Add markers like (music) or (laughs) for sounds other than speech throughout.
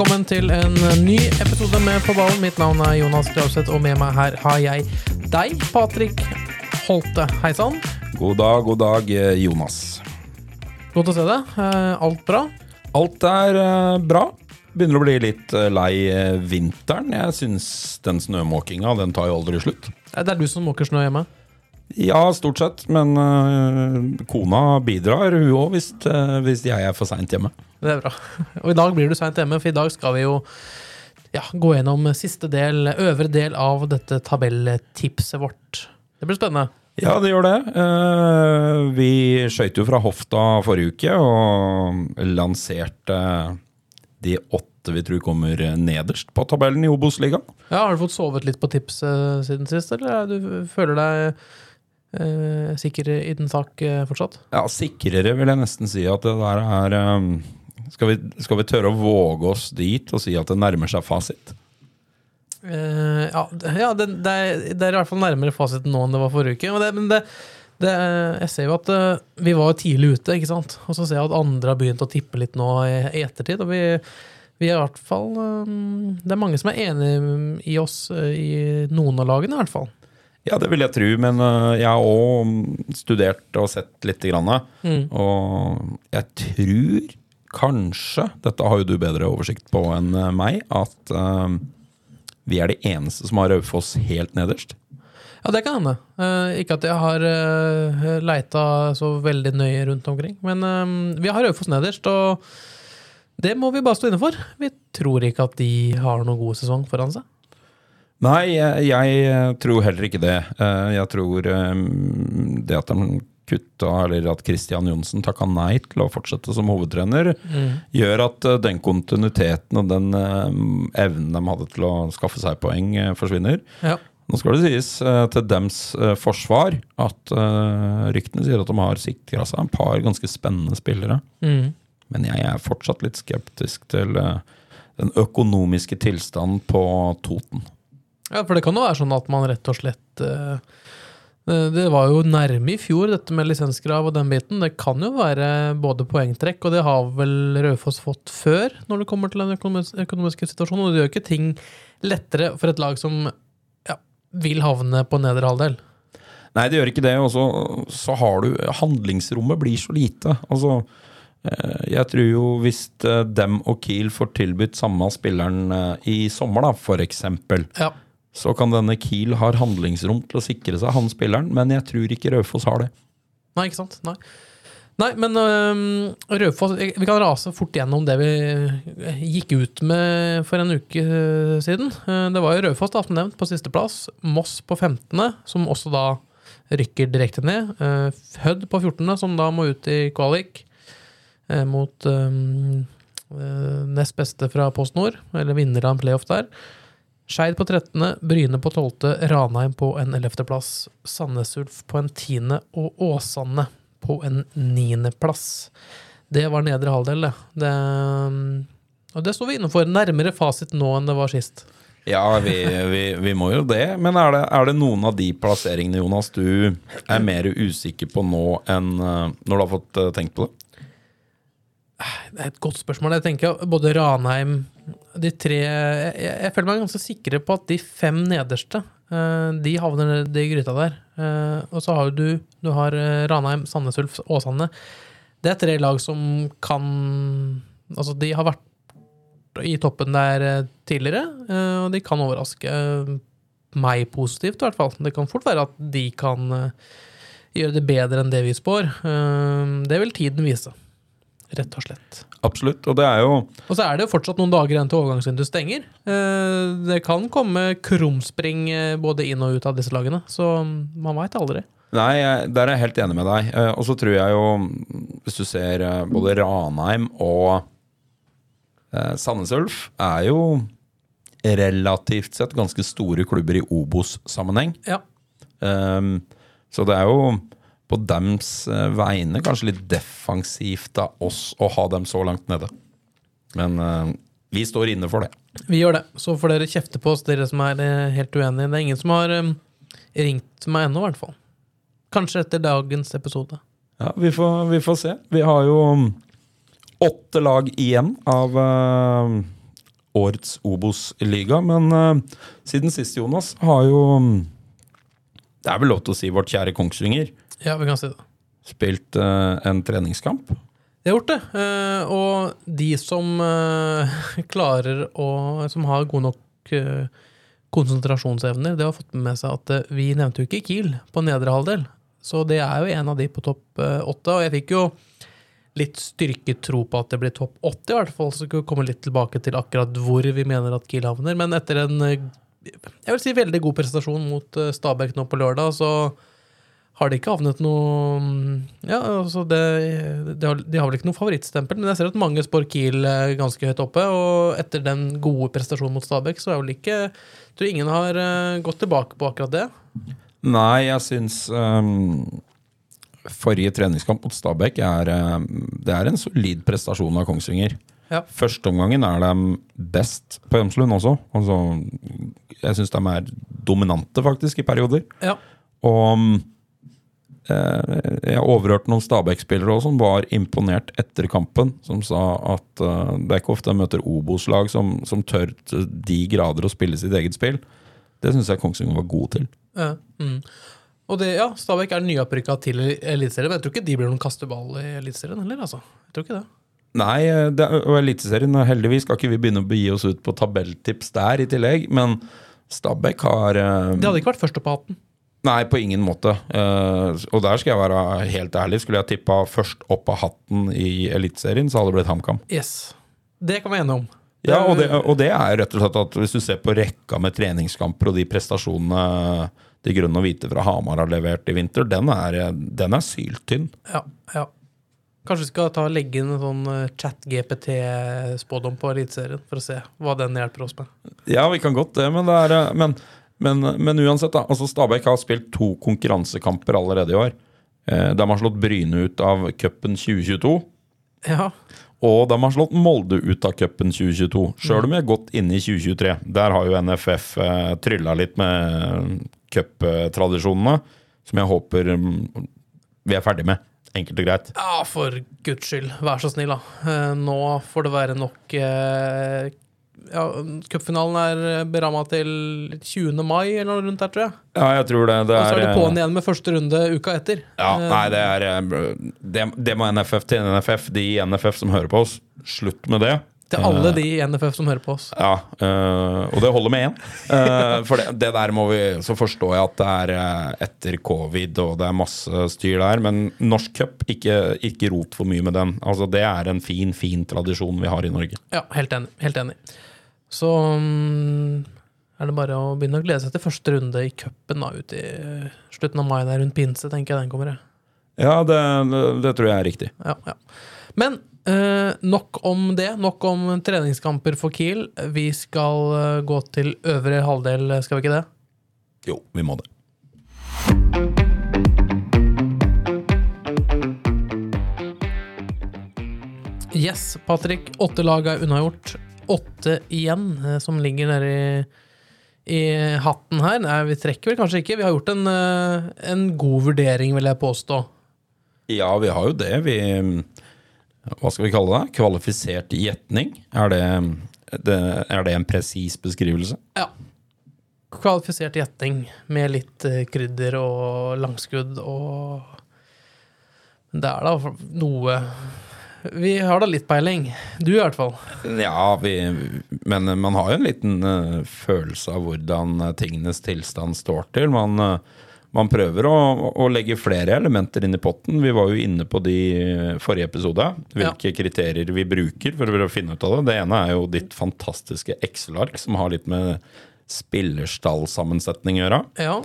Velkommen til en ny episode med På ballen. Mitt navn er Jonas Grauseth, og med meg her har jeg deg, Patrick Holte. Hei sann. God dag, god dag, eh, Jonas. Godt å se deg. Eh, Alt bra? Alt er eh, bra. Begynner å bli litt eh, lei eh, vinteren. Jeg syns den snømåkinga, den tar jo aldri slutt. Eh, Det er du som måker snø hjemme? Ja, stort sett, men uh, kona bidrar, hun òg, hvis, uh, hvis jeg er for seint hjemme. Det er bra. (laughs) Og i dag blir du seint hjemme, for i dag skal vi jo ja, gå gjennom siste del, øvre del av dette tabelltipset vårt. Det blir spennende. Ja, det gjør det. Uh, vi skøyt jo fra hofta forrige uke og lanserte de åtte vi tror kommer nederst på tabellen i Obos-ligaen. Ja, Har du fått sovet litt på tipset siden sist, eller er du føler deg eh, sikker i den sak eh, fortsatt? Ja, sikrere vil jeg nesten si at det der er um, skal, vi, skal vi tørre å våge oss dit og si at det nærmer seg fasit? Eh, ja, ja det, det, er, det er i hvert fall nærmere fasiten nå enn det var forrige uke. Men, det, men det, det, jeg ser jo at uh, vi var tidlig ute, ikke sant? og så ser jeg at andre har begynt å tippe litt nå i, i ettertid. Og vi, vi er i hvert fall eh, Det er mange som er enig i oss eh, i noen av lagene, i hvert fall. Ja, det vil jeg tro, men uh, jeg har òg studert og sett lite grann. Mm. Og jeg tror kanskje, dette har jo du bedre oversikt på enn uh, meg, at uh, vi er de eneste som har Raufoss helt nederst. Ja, det kan hende. Uh, ikke at jeg har uh, leita så veldig nøye rundt omkring. Men uh, vi har Raufoss nederst, og det må vi bare stå inne for. Vi tror ikke at de har noen god sesong foran seg. Nei, jeg, jeg tror heller ikke det. Eh, Jeg tror eh, det at de kutta, eller at Christian Johnsen takka nei til å fortsette som hovedtrener, gjør at eh, den kontinuiteten og den eh, evnen de hadde til å skaffe seg poeng, eh, forsvinner. Ja. Nå skal det sies eh, til dems eh, forsvar at eh, ryktene sier at de har sikra seg en par ganske spennende spillere. Mm. Men jeg er fortsatt litt skeptisk til eh, den økonomiske tilstanden på Toten. Ja, for det kan jo være sånn at man rett og slett eh, eh, Det var jo nærme i fjor, dette med lisenskrav og den biten. Det kan jo være både poengtrekk, og det har vel Raufoss fått før, når det kommer til den økonomis økonomiske situasjonen. Og det gjør ikke ting lettere for et lag som ja, vil havne på nedre halvdel. Nei, det gjør ikke det. Og så, så har du Handlingsrommet blir så lite. Altså, eh, jeg tror jo hvis dem og Kiel får tilbudt samme spilleren i sommer, da, for eksempel, Ja. Så kan denne Kiel ha handlingsrom til å sikre seg han spilleren, men jeg tror ikke Raufoss har det. Nei, ikke sant? Nei. Nei, men øhm, Rødfoss Vi kan rase fort gjennom det vi gikk ut med for en uke øh, siden. Eh, Det var jo Raufoss, som nevnt, på sisteplass. Moss på 15., som også da rykker direkte ned. Eh, Hødd på 14., som da må ut i kvalik eh, mot øh, nest beste fra Post Nord, eller vinner av en playoff der. Skeid på 13., Bryne på 12., Ranheim på en 11. plass, Sandnes Ulf på en 10. og Åsane på en 9. plass. Det var nedre halvdel, det. det. Og det står vi innenfor. Nærmere fasit nå enn det var sist. Ja, vi, vi, vi må jo det. Men er det, er det noen av de plasseringene, Jonas, du er mer usikker på nå enn eh, når du har fått eh, tenkt på det? Det er et godt spørsmål. Jeg tenker både Ranheim De tre Jeg, jeg føler meg ganske sikre på at de fem nederste eh, De havner nedi gryta der. Eh, Og så har du Du har eh, Ranheim, Sandnes Ulf, Åsane. Det er tre lag som kan Altså, de har vært i toppen der tidligere, og de kan overraske meg positivt, i hvert fall. Det kan fort være at de kan gjøre det bedre enn det vi spår. Det vil tiden vise. Rett og slett. Absolutt. Og det er jo Og så er det jo fortsatt noen dager igjen til overgangsvinduet stenger. Eh, Det kan komme krumspring eh, både inn og ut av disse lagene, så man veit aldri. Nei, der er jeg helt enig med deg. Eh, Og så tror jeg jo, hvis du ser både Ranheim og Sandnes Ulf, er jo relativt sett ganske store klubber i Obos-sammenheng. Ja. Um, så det er jo på dems eh, vegne kanskje litt defensivt av oss å ha dem så langt nede. Men uh, vi står inne for det. Vi gjør det. Så får dere kjefte på oss, dere som er eh, helt uenige. Det er ingen som har um, ringt meg ennå, i hvert fall. Kanskje etter dagens episode. Ja, vi får, vi får se. Vi har jo um, åtte lag igjen av uh, årets Obos-liga, men uh, siden sist, Jonas, har jo um, Det er vel lov til å si vårt kjære Kongsvinger Ja, vi kan si det. spilt uh, en treningskamp. De har gjort det. Uh, Og de som uh, (laughs) klarer å Som har god nok konsentrasjonsevner, det har fått med seg at vi nevnte jo ikke Kiel på nedre halvdel. Så det er jo en av de på topp åtte. Og jeg fikk jo litt styrketro på at det blir topp åtte, i hvert fall. Så vi komme litt tilbake til akkurat hvor vi mener at Kiel havner. Men etter en jeg vil si veldig god prestasjon mot eh, Stabæk nå på lørdag, så har de ikke havnet noe Ja, altså det, de, har, de har vel ikke noe favorittstempel, men jeg ser at mange spår Kiel eh, ganske høyt oppe. Og etter den gode prestasjonen mot Stabæk, så er vel ikke tror ingen har eh, gått tilbake på akkurat det. Nei, jeg syns um, forrige treningskamp mot Stabæk er, um, det er en solid prestasjon av Kongsvinger. Ja. Førsteomgangen er de best på Hjemslund også. Altså, jeg syns de er dominante, faktisk, i perioder. Ja. Og um, eh, jeg overhørte noen Stabæk-spillere som var imponert etter kampen. Som sa at eh, det er ikke ofte jeg møter Obos-lag som, som tør til de grader å spille sitt eget spill. Det syns jeg Kongsvinger var god til. Ja, mm. Og det, ja, Stabæk er nyopprykka til Eliteserien, men jeg tror ikke de blir noen kasteball i Eliteserien heller. altså. Jeg tror ikke det. Nei, det er, og Eliteserien Heldigvis skal ikke vi begynne å begi oss ut på tabelltips der i tillegg, men Stabæk har eh, Det hadde ikke vært først opp på hatten. Nei, på ingen måte. Eh, og der skal jeg være helt ærlig. Skulle jeg tippa først opp av hatten i Eliteserien, så hadde det blitt HamKam. Yes. Det kan vi enige om. Ja, og det, og det er rett og slett at hvis du ser på rekka med treningskamper og de prestasjonene de grønne og hvite fra Hamar har levert i vinter, den er, den er syltynn. Ja, ja. Kanskje vi skal ta og legge inn en sånn chat-GPT-spådom på Eliteserien, for å se hva den hjelper oss med. Ja, vi kan godt det, men, det er, eh, men, men, men uansett, da. Altså Stabæk har spilt to konkurransekamper allerede i år. Eh, De har slått Bryne ut av cupen 2022. Ja, Og de har slått Molde ut av cupen 2022, sjøl om vi er godt inne i 2023. Der har jo NFF eh, trylla litt med cuptradisjonene, som jeg håper mm, vi er ferdig med. Enkelt og greit. Ja, for guds skyld, vær så snill, da. Eh, Nå får det være nok eh, Ja, cupfinalen er beramma til 20. mai, eller noe rundt der, tror jeg. Ja, jeg tror det. det Og så er det på'n eh, igjen med første runde uka etter. Ja, Eh, nei, det er eh, det, det må NFF til NFF. De i NFF som hører på oss, slutt med det. Til alle de i NFF som hører på oss. Ja, øh, og det holder med én. Uh, for det, det der må vi Så forstår jeg at det er etter covid og det er masse styr der, men norsk cup, ikke, ikke rot for mye med den. Altså Det er en fin, fin tradisjon vi har i Norge. Ja, helt enig. Helt enig. Så um, er det bare å begynne å glede seg til første runde i cupen ute i eh, slutten av mai, der rundt pinse, tenker jeg den kommer. jeg. Ja, det, det, det tror jeg er riktig. Ja, ja. Men eh, nok om det. Nok om treningskamper for Kiel. Vi skal eh, gå til øvre halvdel, skal vi ikke det? Jo, vi må det. Yes, Patrick. Åtte lag er unnagjort. Åtte igjen eh, som ligger nede i, i hatten her. Nei, vi trekker vel kanskje ikke. Vi har gjort en, eh, en god vurdering, vil jeg påstå. Ja, vi har jo det. Vi Hva skal vi kalle det? Kvalifisert gjetning? Er det, er det en presis beskrivelse? Ja. Kvalifisert gjetning med litt eh, krydder og langskudd og Det er da noe Vi har da litt peiling. Du i hvert fall. Ja, vi, men man har jo en liten eh, følelse av hvordan eh, tingenes tilstand står til. Man, eh, man prøver å, å legge flere elementer inn i potten. Vi var jo inne på de forrige episode. Hvilke kriterier vi bruker for å finne ut av det. Det ene er jo ditt fantastiske Excel-ark, som har litt med spillerstallsammensetning å gjøre. Ja.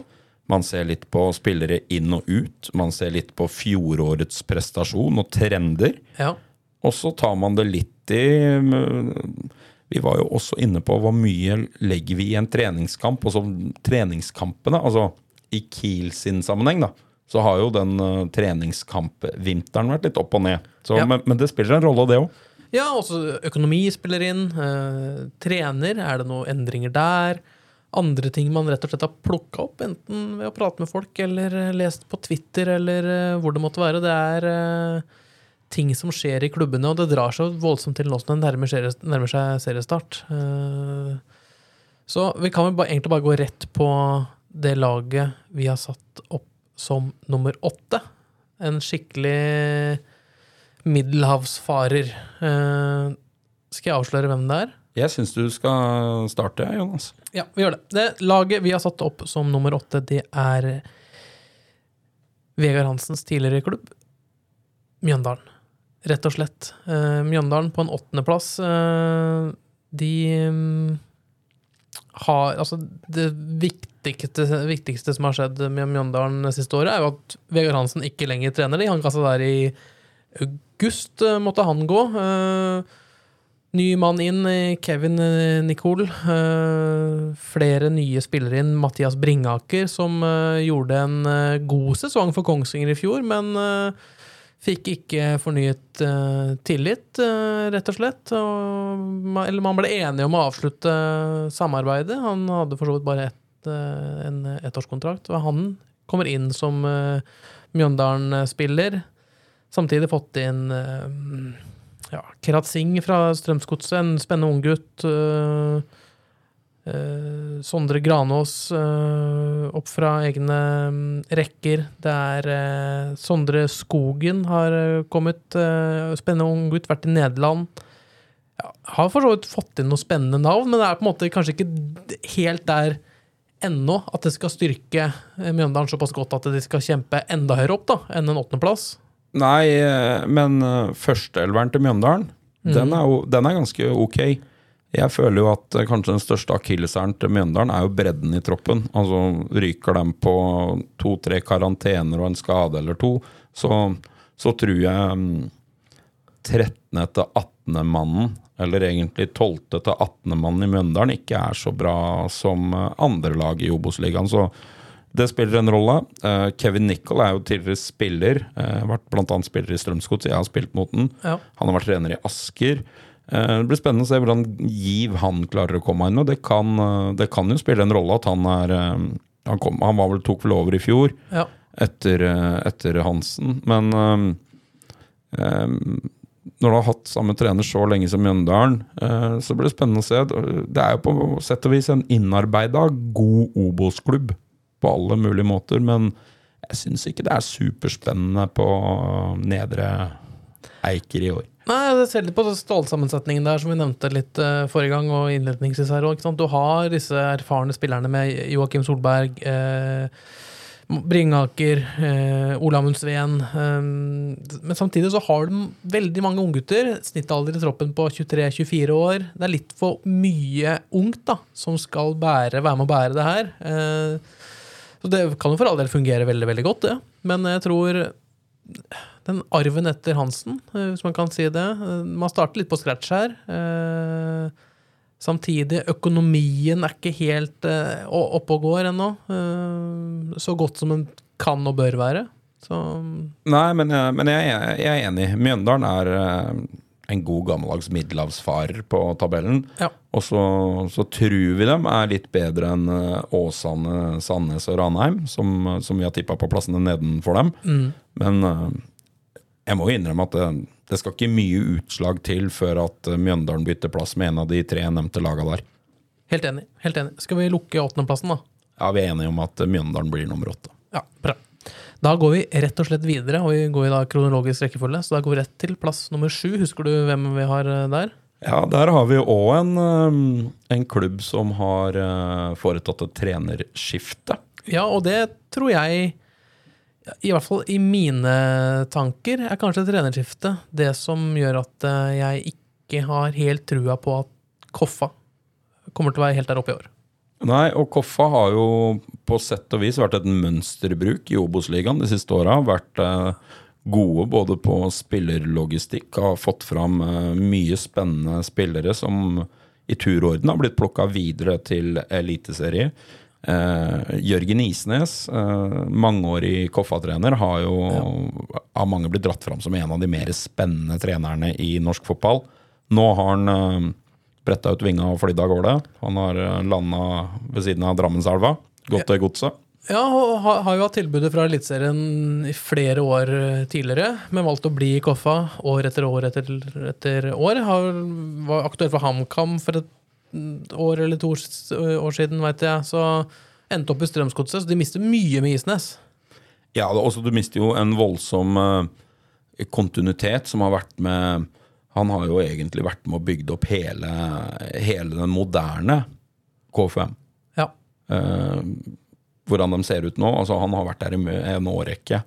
Man ser litt på spillere inn og ut. Man ser litt på fjorårets prestasjon og trender. ja. Og så tar man det litt i Vi var jo også inne på hvor mye legger vi i en treningskamp. Og så treningskampene, altså i Kiel sin sammenheng, da, så har jo den uh, treningskampvinteren vært litt opp og ned. Så, Ja. men, men det spiller en rolle, det òg. Ja, også økonomi spiller inn. Uh, trener, er det noen endringer der? Andre ting man rett og slett har plukka opp, enten ved å prate med folk eller eh, lest på Twitter eller uh, hvor det måtte være. Det er ting som skjer i klubbene, og det drar seg voldsomt til nå som det nærmer, nærmer seg seriestart. Så vi kan vel bare, egentlig bare gå rett på det laget vi har satt opp som nummer åtte. En skikkelig middelhavsfarer. Eh, skal jeg avsløre hvem det er? Jeg syns du skal starte, Jonas. Ja, vi gjør det. Det laget vi har satt opp som nummer åtte, det er Vegard Hansens tidligere klubb, Mjøndalen. Rett og slett. Eh, Mjøndalen på en åttendeplass. Eh, de mm, har Altså, det viktigste, viktigste som har skjedd med Mjøndalen siste året, er jo at Vegard Hansen ikke lenger trener de. Han kasta der i august, eh, måtte han gå. Eh, Ny mann inn, eh, Kevin Nicol. Flere nye spillere inn. Mathias Bringaker, som gjorde en god sesong for Kongsvinger i fjor, men fikk ikke fornyet uh, tillit, uh, rett og slett. Og, man, eller man ble enige om å avslutte samarbeidet. Han hadde for så vidt bare ett, uh, en ettårskontrakt, og han kommer inn som Mjøndalen-spiller. Samtidig fått inn ja, Kerat Singh fra Strømsgodset, en spennende unggutt. Uh, uh, Sondre Granås uh, opp fra egne um, rekker. Det er uh, Sondre Skogen har kommet. spennende unggutt, vært i Nederland. Ja, har for så vidt fått inn noen spennende navn, men det er på en måte kanskje ikke helt der ennå at det skal styrke Mjøndalen såpass godt at de skal kjempe enda høyere opp da, enn en åttendeplass. Nei, men førsteelveren til Mjøndalen, den, er den er ganske ok. Jeg føler jo at eh, kanskje den største akilleshæren til Mjøndalen er jo bredden i troppen. Altså Ryker dem på to-tre karantener og en skade eller to, så, så tror jeg mm, 13. til 18. mannen, eller egentlig 12. til 18. mannen i Mjøndalen, ikke er så bra som eh, andre lag i Obos-ligaen. Så det spiller en rolle. Eh, Kevin Nicol er jo tidligere spiller. Uh, vært bl.a. spiller i Strømsgods. Jeg har spilt mot den. Ja. Han har vært trener i Asker. Eh, det blir spennende å se hvordan giv han klarer å komme inn Og Det kan, eh, det kan jo spille en rolle at han er eh, han, kom, han var vel, tok vel over i fjor Ja. etter, etter Hansen. Men um, når du har hatt samme trener så lenge som Mjøndalen, så blir det spennende å se. Det er jo på sett og vis en innarbeida god Obos-klubb på alle mulige måter, men jeg syns ikke det er superspennende på Nedre Eiker i år. Nei, jeg ser litt på stålsammensetningen der, som vi nevnte litt uh, forrige gang. og innledningsvis her også, ikke sant? Du har disse erfarne spillerne med Joakim Solberg, eh, Bringaker, eh, Olamund Sveen. Eh, men samtidig så har de veldig mange unggutter. Snittalder i troppen på 23-24 år. Det er litt for mye ungt da, som skal bære, være med å bære det her. Eh, så det kan jo for all del fungere veldig, veldig godt, det. Men jeg tror den arven etter Hansen, eh, hvis man kan si det. Eh, Man starter litt på scratch her. Eh, Samtidig, økonomien er ikke helt oppe og går ennå. Så godt som den kan og bør være. Så Nei, men, jeg- men jeg, jeg er enig. Mjøndalen er en god gammeldags middelhavsfarer på tabellen. ja. Og så, så tror vi dem er litt bedre enn Åsane, Sandnes og Ranheim, som, som vi har tippa på plassene nedenfor dem. Men eh, jeg må jo innrømme at det, det skal ikke mye utslag til før at eh, Mjøndalen bytter plass med en av de tre nevnte laga der. Helt enig. helt enig. Skal vi lukke åttendeplassen, da? Ja, vi er enige om at eh, Mjøndalen blir nummer åtte. Ja, bra. Da går vi rett og slett videre, og vi går i da kronologisk rekkefølge. Så da går vi rett til plass nummer sju. Husker du hvem vi har eh, der? Ja, der har vi òg en, eh, en klubb som har foretatt et trenerskifte. Ja, og det tror jeg, i hvert fall i mine tanker, er kanskje trenerskiftet det som gjør at eh, jeg ikke har helt trua på at Koffa kommer til å være helt der oppe i år. Nei, og Koffa har jo på sett og vis vært et mønsterbruk i Obos-ligaen de siste åra. Vært eh, gode både på spillerlogistikk, har fått fram eh, mye spennende spillere som i turorden har blitt plukka videre til eliteserie. Eh, Jørgen Isnes, eh, mangeårig Koffa-trener, har jo av mange blitt dratt fram som en av de mer spennende trenerne i norsk fotball. Nå har han eh, bretta ut vinga og flydd av gårde. Han har landa ved siden av Drammenselva. Gått til godset. Ja, og har, jo hatt tilbudet fra Eliteserien i flere år tidligere, men valgt å bli i Koffa år etter år etter, etter år. Har, var aktuell for HamKam for et år eller to år siden, veit jeg. Så endte opp i Strømsgodset, så de mister mye med Isnes. Ja, også, du mister jo en voldsom kontinuitet som har vært med Han har jo egentlig vært med og bygd opp hele, hele den moderne KFM. Ja. Eh, hvordan de ser ut nå. Altså, han har vært der i en årrekke.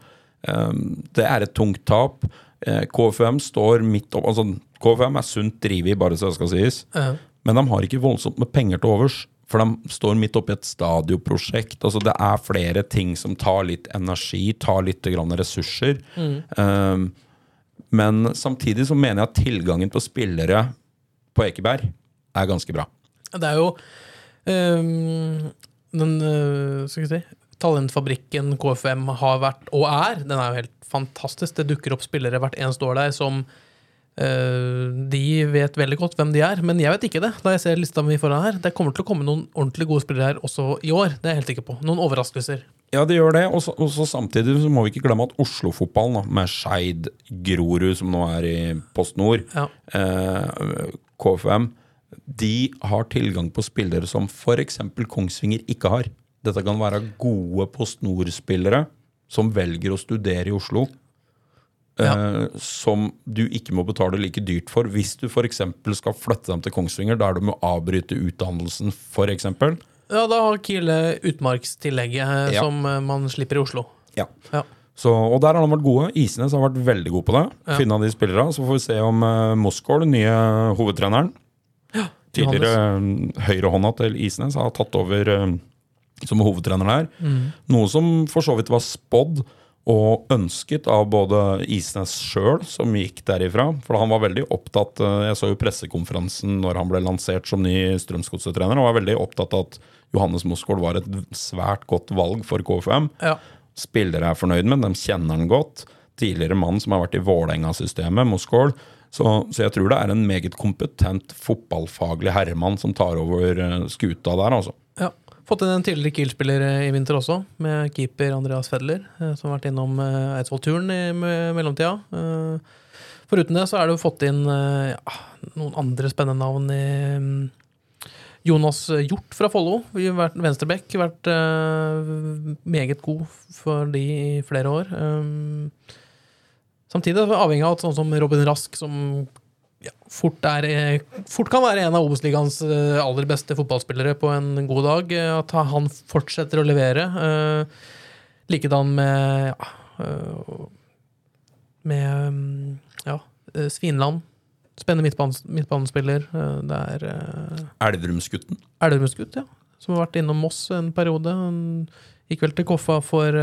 Eh, det er et tungt tap. Eh, KFM står midt opp altså, KFM er sunt drevet, bare så det skal sies. Ja. Men de har ikke voldsomt med penger til overs. For de står midt oppi et stadioprosjekt. Altså det er flere ting som tar litt energi, tar litt ressurser. Um, men samtidig så mener jeg at tilgangen på spillere på Ekeberg er ganske bra. Det er jo um, den øh, skal vi si, talentfabrikken KFM har vært og er. Den er jo helt fantastisk. Det dukker opp spillere hvert eneste år der som De vet veldig godt hvem de er, men jeg vet ikke det. Da jeg ser lista mi foran her Det kommer til å komme noen ordentlig gode spillere her også i år. Det er jeg helt sikker på. Noen overraskelser. Ja, det gjør det. Og samtidig så må vi ikke glemme at Oslo-fotballen, med Skeid, Grorud, som nå er i Post Nord, Ja. eh, KFM, de har tilgang på spillere som f.eks. Kongsvinger ikke har. Dette kan være gode Post Nord-spillere som velger å studere i Oslo. Eh, som du ikke må betale like dyrt for hvis du f.eks. skal flytte dem til Kongsvinger, der du må avbryte utdannelsen, f.eks. Ja, da har Kiel utmarkstillegget øh, Ja. som øh, man slipper i Oslo. Ja. Ja. Så, og der har de vært gode. Isnes har vært veldig god på det. Finne de spillere. Så får vi se om uh, Moskål, den nye hovedtreneren Tidligere uh, høyrehånda til Isnes har tatt over uh, som hovedtrener der. Noe som for så vidt var spådd og ønsket av både Isnes sjøl, som gikk derifra. For han var veldig opptatt eh, Jeg så jo pressekonferansen når han ble lansert som ny Strømsgodset-trener, og var veldig opptatt av at Johannes Moskål var et svært godt valg for KFM. Ja. Spillere er fornøyd med, de kjenner han godt. Tidligere mann som har vært i Vålerenga-systemet, Moskål. Så, så jeg tror det er en meget kompetent fotballfaglig herremann som tar over eh, skuta der, altså. Fått inn en tidligere Kiel-spiller eh, i vinter også, med keeper Andreas Fedler, eh, som har vært innom eh, Eidsvoll-turen i mellomtida. Foruten det så er det jo fått inn ja, noen andre spennende navn i mm, Jonas Hjort fra Follo, har vært meget god for de i flere år. Samtidig avhengig av at sånn som Robin Rask, som ja, fort, er, eh, fort kan være en av Obos-ligaens eh, aller beste fotballspillere på en god dag. eh, At han fortsetter å levere. Likedan med ja, med mm, ja, Svinland. Spennende midtbanespiller. Det er Elverumsgutten. Elverumsgutt, ja. Som har vært innom Moss en periode. Han gikk vel til Koffa for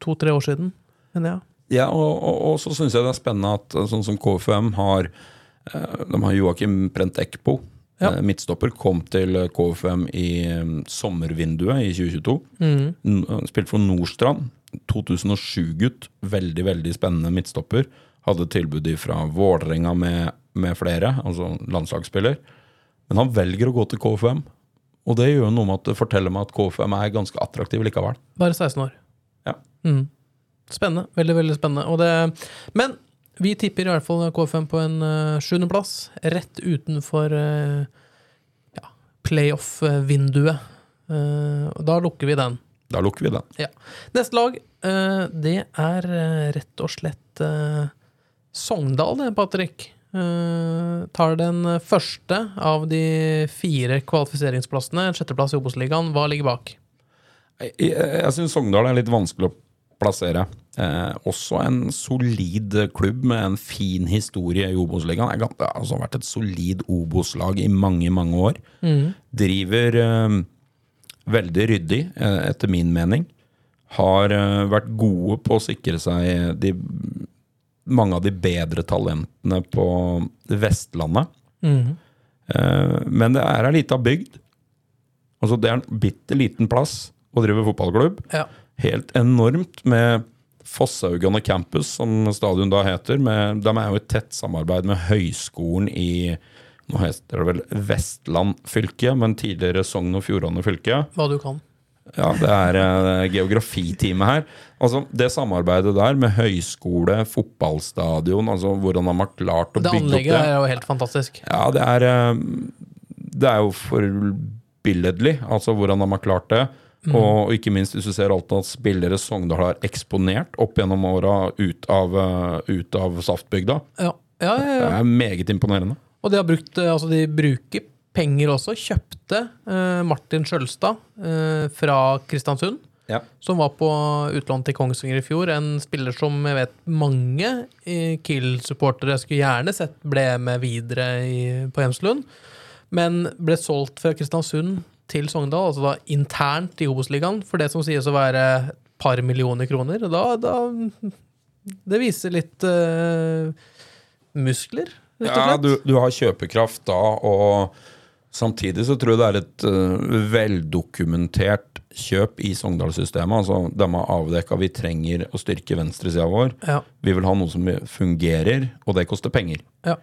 to-tre år siden, mener jeg. Ja, og, og, og så syns jeg det er spennende at eh, sånn som KFM har eh, De har Joakim Prent Ekpo. Ja. eh, Midtstopper kom til KFM i eh, sommervinduet i 2022. Mm. Spilte for Nordstrand. 2007-gutt. Veldig, veldig spennende midtstopper. Hadde tilbud fra Vålerenga med, med flere, altså landslagsspiller. Men han velger å gå til KFM. Og det gjør noe med at det forteller meg at KFM er ganske attraktiv likevel. Bare 16 år. Ja. Mm. Spennende. Veldig, veldig spennende. Det, men vi tipper i hvert fall KFM på en uh, sjuendeplass, rett utenfor uh, ja, playoff-vinduet. Uh, da lukker vi den. Da lukker vi den. Ja. Neste lag, uh, det er rett og slett Sogndal, det, Patrick. Tar den første av de fire kvalifiseringsplassene, en sjetteplass i Obos-ligaen. Hva ligger bak? Jeg, jeg syns Sogndal er litt vanskelig å plassere. Eh, også en solid klubb med en fin historie i Obos-ligaen. Det har altså vært et solid Obos-lag i mange, mange år. Driver eh, veldig ryddig, eh, etter min mening. Har eh, vært gode på å sikre seg de, mange av de bedre talentene på Vestlandet. Eh, men det er ei lita bygd. Altså, det er en bitte liten plass å drive fotballklubb. Ja. Helt enormt med Fosshaugane campus, som stadion da heter. Med, de er jo i tett samarbeid med høyskolen i nå heter det vel Vestland fylke, men tidligere Sogn og Fjordane fylke. Hva du kan. Ja, det er eh, geografitime her. Altså, Det samarbeidet der med høyskole, fotballstadion, altså hvordan de har klart å Det bygge opp det det. anlegget er jo helt fantastisk. Ja, det er eh, Det er jo forbilledlig, altså hvordan de har klart det. Og ikke minst hvis du ser alt at spillere Sogndal har eksponert opp gjennom åra ut, av, eh, ut av Saftbygda. Ja. Ja, ja, Det er meget imponerende. Og de har brukt, eh, altså de bruker penger også. Kjøpte eh, Martin Skjølstad eh, fra Kristiansund. Ja. som var på utlån til Kongsvinger i fjor. En spiller som jeg vet mange eh, Kiel-supportere skulle gjerne sett ble med videre i, på Hemslund, men ble solgt fra Kristiansund til Sogndal, altså da internt i Obos-ligaen, for det som sies å være et par millioner kroner. Da, da Det viser litt uh, muskler, rett og Ja, du, du har kjøpekraft da, og samtidig så tror jeg det er et uh, veldokumentert kjøp i Sogndal-systemet. Altså, de har avdekka vi trenger å styrke venstresida vår. Ja. Vi vil ha noe som fungerer, og det koster penger. Ja.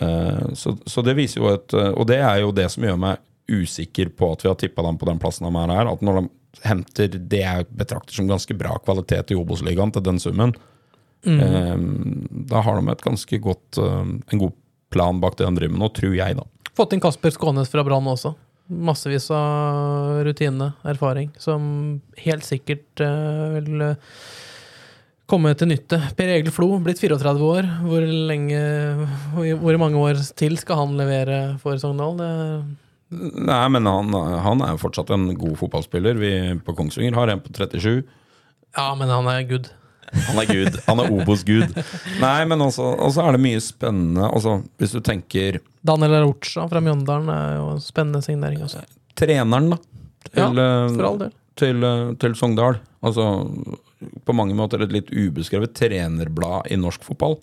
Uh, så, så det viser jo et Og det er jo det som gjør meg usikker på at vi har tippa dem på den plassen de er her. At når de henter det jeg betrakter som ganske bra kvalitet i Obos-ligaen til den summen, eh, da har de et ganske godt eh, en god plan bak det de driver med nå, tror jeg, da. Fått inn Kasper Skånes fra Brann også. Massevis av rutine, erfaring, som helt sikkert eh, vil eh, komme til nytte. Per Egil Flo, blitt 34 år. Hvor lenge, hvor mange år til skal han levere for Sogndal? Det, Nei, men han, han er jo fortsatt en god fotballspiller. Vi på Kongsvinger har en på 37. ja, men han er good. Han er gud. Han er Obos-gud. Nei, men også, også er det mye spennende. også, hvis du tenker Daniel Arucha fra Mjøndalen er jo en spennende signering også. treneren, da. Ja, Til, ja, for all del. til, eh, til Sogndal. Altså på mange måter et litt ubeskrevet trenerblad i norsk fotball.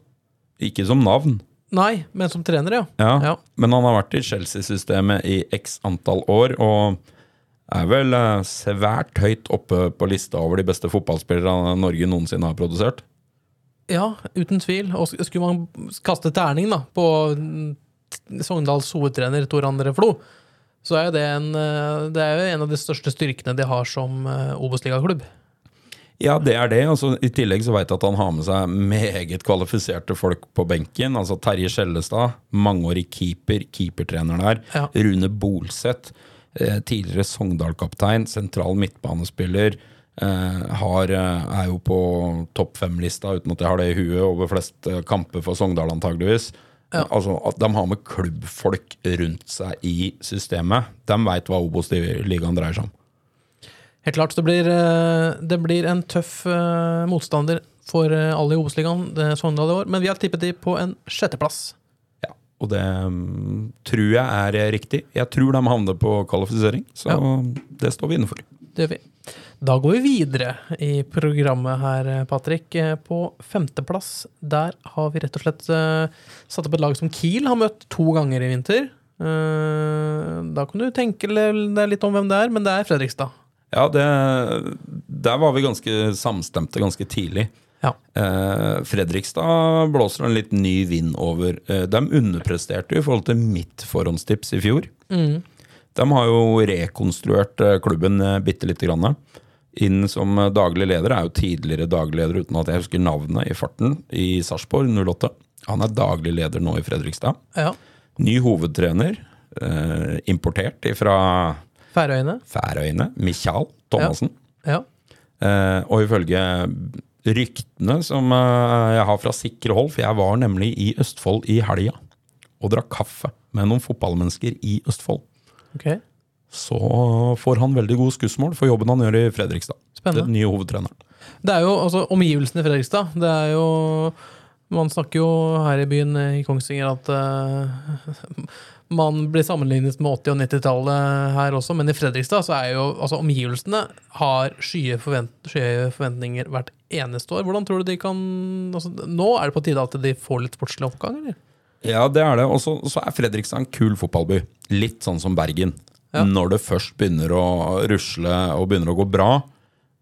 Ikke som navn, Nei, men som trener, ja. ja. Ja. men han har vært i Chelsea-systemet i x antall år, og er vel eh, svært høyt oppe på lista over de beste fotballspillerne Norge noensinne har produsert. Ja, uten tvil. Og skulle man kaste terning da, på mm, Sogndals hovedtrener Tor André Flo, så er jo det en, eh, det er jo en av de største styrkene de har som eh, Obos-ligaklubb. Ja, det er det. Altså, I tillegg så vet jeg at han har med seg meget kvalifiserte folk på benken. Altså Terje Skjellestad, mangeårig keeper, keepertrener der. Ja. Rune Bolseth, eh, tidligere Sogndal-kaptein, sentral midtbanespiller. Eh, har, eh, er jo på topp fem-lista, uten at jeg har det i huet, over flest kamper for Sogndal, antageligvis. Ja. Altså, at De har med klubbfolk rundt seg i systemet. De veit hva Obos-ligaen dreier seg om. Helt klart, det blir, eh, det blir en tøff eh, motstander for eh, alle i Obos-ligaen, det Sogndal i år, men vi har tippet de på en sjetteplass. Ja, og det mm, tror jeg er riktig. Jeg tror de havner på kvalifisering, så det står vi inne for. Det gjør vi. Da går vi videre i programmet her, Patrick. På femteplass, der har vi rett og slett satt opp et lag som Kiel har møtt to ganger i vinter. Da kan du tenke deg litt om hvem det er, men det er Fredrikstad. Ja, det, der var vi ganske samstemte ganske tidlig. Ja. Eh, Fredrikstad blåser en litt ny vind over. Eh, de underpresterte i forhold til mitt forhåndstips i fjor. De har jo rekonstruert eh, klubben eh, bitte lite grann. Inn som eh, daglig leder er jo tidligere daglig leder, uten at jeg husker navnet i farten, i Sarpsborg 08. Han er daglig leder nå i Fredrikstad. Ja. Ny hovedtrener, eh, importert fra Færøyene. Færøyene, Michael Thomassen. Ja. Eh, og ifølge ryktene som eh, jeg har fra sikre hold, for jeg var nemlig i Østfold i helga og drakk kaffe med noen fotballmennesker i Østfold, Ok. så får han veldig gode skussmål for jobben han gjør i Fredrikstad. Spennende. Den nye hovedtreneren. Det er jo altså omgivelsene i Fredrikstad. Det er jo Man snakker jo her i byen i Kongsvinger at eh, man blir sammenlignet med 80- og 90-tallet her også, men i Fredrikstad så er jo altså omgivelsene har skye, forvent, forventninger hvert eneste år. Hvordan tror du de kan altså, Nå er det på tide at de får litt sportslig oppgang, eller? Ja, det er det. Og så så er Fredrikstad en kul fotballby. Litt sånn som Bergen. Ja. Når det først begynner å rusle og begynner å gå bra,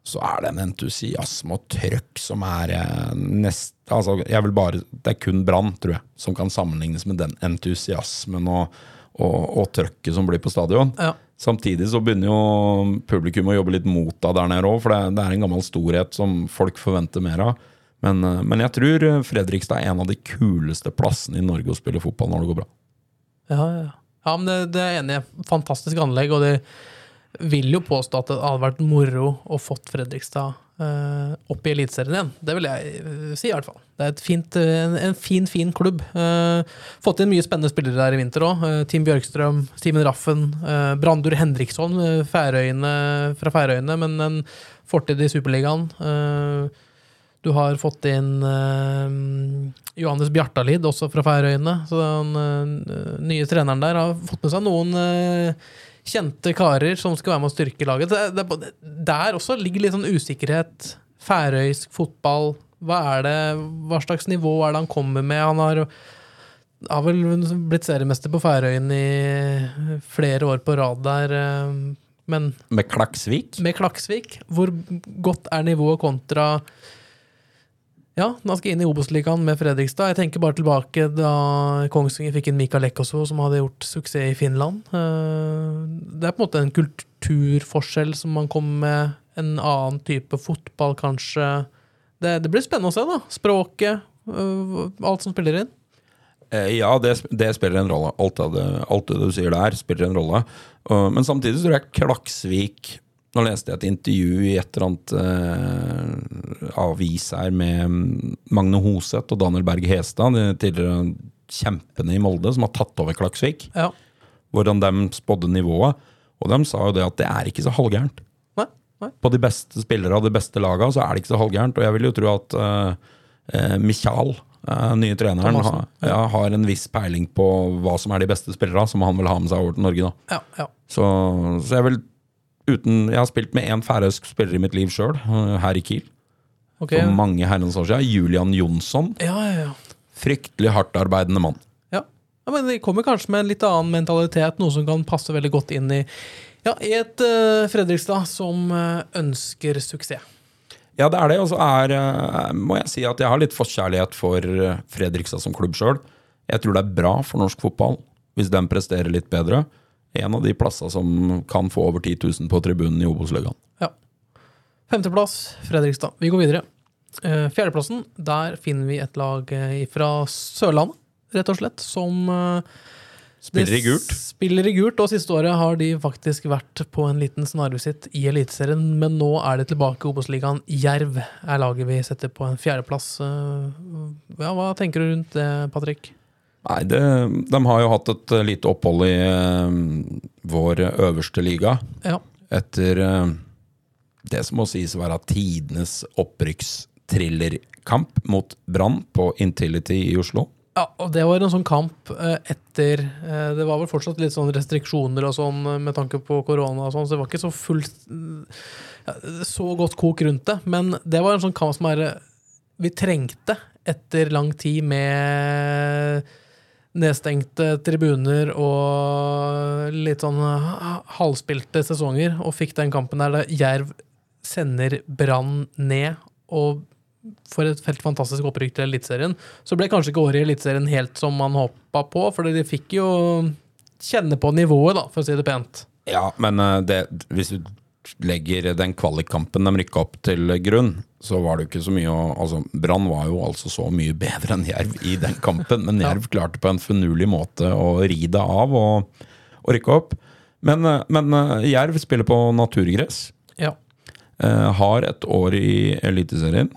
så er det en entusiasme og trøkk som er eh, nest... Altså, jeg vil bare Det er kun Brann, tror jeg, som kan sammenlignes med den entusiasmen og, og, og trøkket som blir på stadion. Ja. Samtidig så begynner jo publikum å jobbe litt mot deg der nede òg, for det, det er en gammel storhet som folk forventer mer av. Men, eh, men jeg tror Fredrikstad er en av de kuleste plassene i Norge å spille fotball når det går bra. Ja, ja, ja. ja men det, det er enig. Fantastisk anlegg, og de vil jo påstå at det hadde vært moro å fått Fredrikstad uh, opp i Eliteserien igjen. Det vil jeg eh, si, i hvert fall. Det er fint, eh, en, en fin, fin klubb. Uh, fått inn mye spennende spillere der i vinter òg. Uh, Team Bjørkstrøm, Steven Raffen, uh, Brandur Henriksson Færøyene, fra Færøyene, men en fortid i Superligaen. Du har fått inn Johannes Bjartalid, også fra Færøyene. Så den nye treneren der har fått med seg noen kjente karer som skal være med å styrke laget. Det, det, er der også ligger litt sånn usikkerhet. Færøysk fotball. Hva er det, hva slags nivå er det han kommer med? Han har, har vel blitt seriemester på Færøyene i flere år på rad der. eh, Men Med Klaksvik. med Klaksvik, hvor godt er nivået kontra ja, han skal inn i Obos-ligaen med Fredrikstad. Jeg tenker bare tilbake da Kongsvinger fikk inn Mikael Lekkoso, som hadde gjort suksess i Finland. Eh, Det er på en måte en kulturforskjell som man kommer med. En annen type fotball, kanskje. Det, det blir spennende å se, da. Språket, øh, alt som spiller inn. Eh, Ja, det, det spiller en rolle. Alt, det, alt det du sier der, spiller en rolle. Men samtidig tror jeg Klaksvik Nå leste jeg et intervju i et eller annet eh, avis her med Magne Hoseth og Daniel Berg Hestad, de tidligere kjempene i Molde, som har tatt over Klaksvik. Ja. Hvordan de spådde nivået. Og de sa jo det at det er ikke så halvgærent. Nei, nei. På de beste spillere av de beste laga så er det ikke så halvgærent. Og jeg vil jo tro at eh, Michael, eh, nye treneren, ha, ja, har en viss peiling på hva som er de beste spillere, som han vil ha med seg over til Norge. da. Ja, ja. Så, så jeg vil uten Jeg har spilt med én færøysk spiller i mitt liv sjøl, her i Kiel. Okay. For mange herrens år siden. Julian Jonsson. Ja, ja, ja. Fryktelig hardtarbeidende mann. Ja. ja, men de kommer kanskje med en litt annen mentalitet, noe som kan passe veldig godt inn i, ja, i et uh, Fredrikstad som uh, ønsker suksess. Ja, det er det. Og så er, uh, må jeg si at jeg har litt forkjærlighet for eh, Fredrikstad som klubb sjøl. Jeg tror det er bra for norsk fotball hvis den presterer litt bedre. En av de plassene som kan få over 10 000 på tribunen i Obos-ligaen. Ja. Femteplass, Fredrikstad. Vi går videre. Eh, Fjerdeplassen, der finner vi et lag eh, fra Sørlandet, rett og slett, som eh, Spiller i gult. Spiller i gult, og siste året har de faktisk vært på en liten snarvisitt i Eliteserien, men nå er det tilbake i Obos-ligaen. Jerv er laget vi setter på en fjerdeplass. Ja, hva tenker du rundt det, Patrick? Nei, det, de har jo hatt et eh, lite opphold i uh, vår øverste liga. Ja. Etter uh, det som må sies å være tidenes opprykkstrillerkamp mot Brann på Intility i Oslo. Ja, og det var en sånn kamp uh, etter Det var vel fortsatt litt sånn restriksjoner og sånn med tanke på korona og sånn, så det var ikke så fullt Så godt kok rundt det. Men det var en sånn kamp som er vi trengte etter lang tid med nedstengte tribuner og litt sånn halvspilte sesonger, og fikk den kampen der Jerv sender Brann ned og for et helt fantastisk opprykk til Eliteserien. Så ble kanskje ikke året i Eliteserien helt som man håpa på, for de fikk jo kjenne på nivået, da, for å si det pent. Ja, men eh, det, hvis du legger den kvalikkampen de rykka opp til grunn, så var det ikke så mye å altså, Brann var jo altså så mye bedre enn Jerv i den kampen, men Jerv klarte på en finurlig måte å ri det av og, og rykke opp. Men, eh, men eh, Jerv spiller på naturgress. Ja. Eh, har et år i Eliteserien.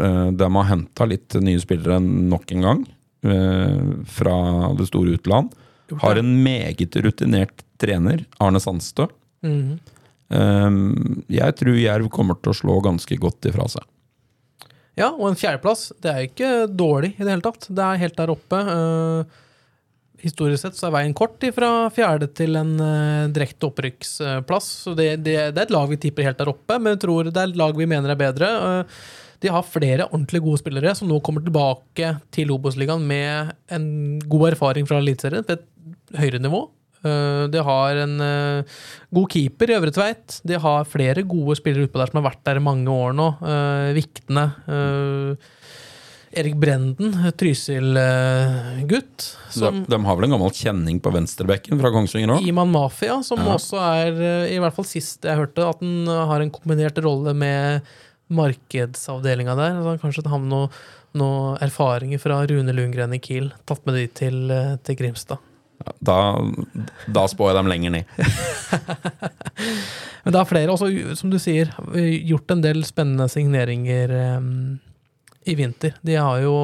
Eh, de har henta litt nye spillere nok en gang eh, fra det store utland. Har en meget rutinert trener, Arne Sandstø. Mhm. Um, jeg tror Jerv kommer til å slå ganske godt ifra seg. Ja, og en fjerdeplass, det er ikke dårlig i det hele tatt. Det er helt der oppe. Eh, historisk sett så er veien kort fra fjerde til en uh, direkte opprykksplass. Så det, det, det er et lag vi tipper helt der oppe, men jeg tror det er et lag vi mener er bedre. Eh, de har flere ordentlig gode spillere som nå kommer tilbake til Obos-ligaen med en god erfaring fra Eliteserien på et høyere nivå. Eh, de har en eh, god keeper i Øvre Tveit. De har flere gode spillere utpå der som har vært der i mange år nå. Uh, Viktene. Erik Brenden, Trysil-gutt. De, de, har vel en gammel kjenning på venstrebekken fra Kongsvinger òg? Iman Mafia, som ja. også er, i hvert fall sist jeg hørte, at han har en kombinert rolle med markedsavdelinga der. Altså, kanskje han har noen noe erfaringer fra Rune Lundgren i Kiel. Tatt med de til, til Grimstad. Da, da spår jeg dem lenger ned. (laughs) Men det er flere, også, som du sier, gjort en del spennende signeringer um, i vinter. De har jo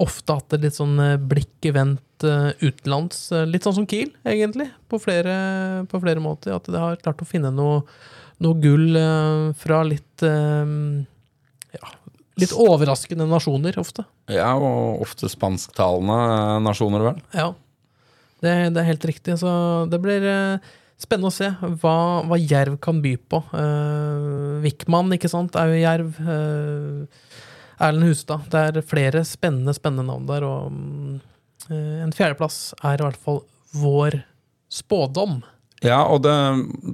ofte hatt et litt sånn blikket vendt uh, utenlands. Eh, litt sånn som Kiel, egentlig, på flere, på flere måter. At de har klart å finne noe, noe gull fra litt uh, ja, litt overraskende nasjoner, ofte. Ja, og ofte spansktalende nasjoner, vel. Ja. Det, det, er helt riktig. Så det blir uh, spennende å se hva, hva, Jerv kan by på. Uh, Wickman, ikke sant, er jo Jerv. Uh, Erlend Hustad. Det er flere spennende, spennende navn der. Og uh, en fjerdeplass er i hvert fall vår spådom. Ja, og det,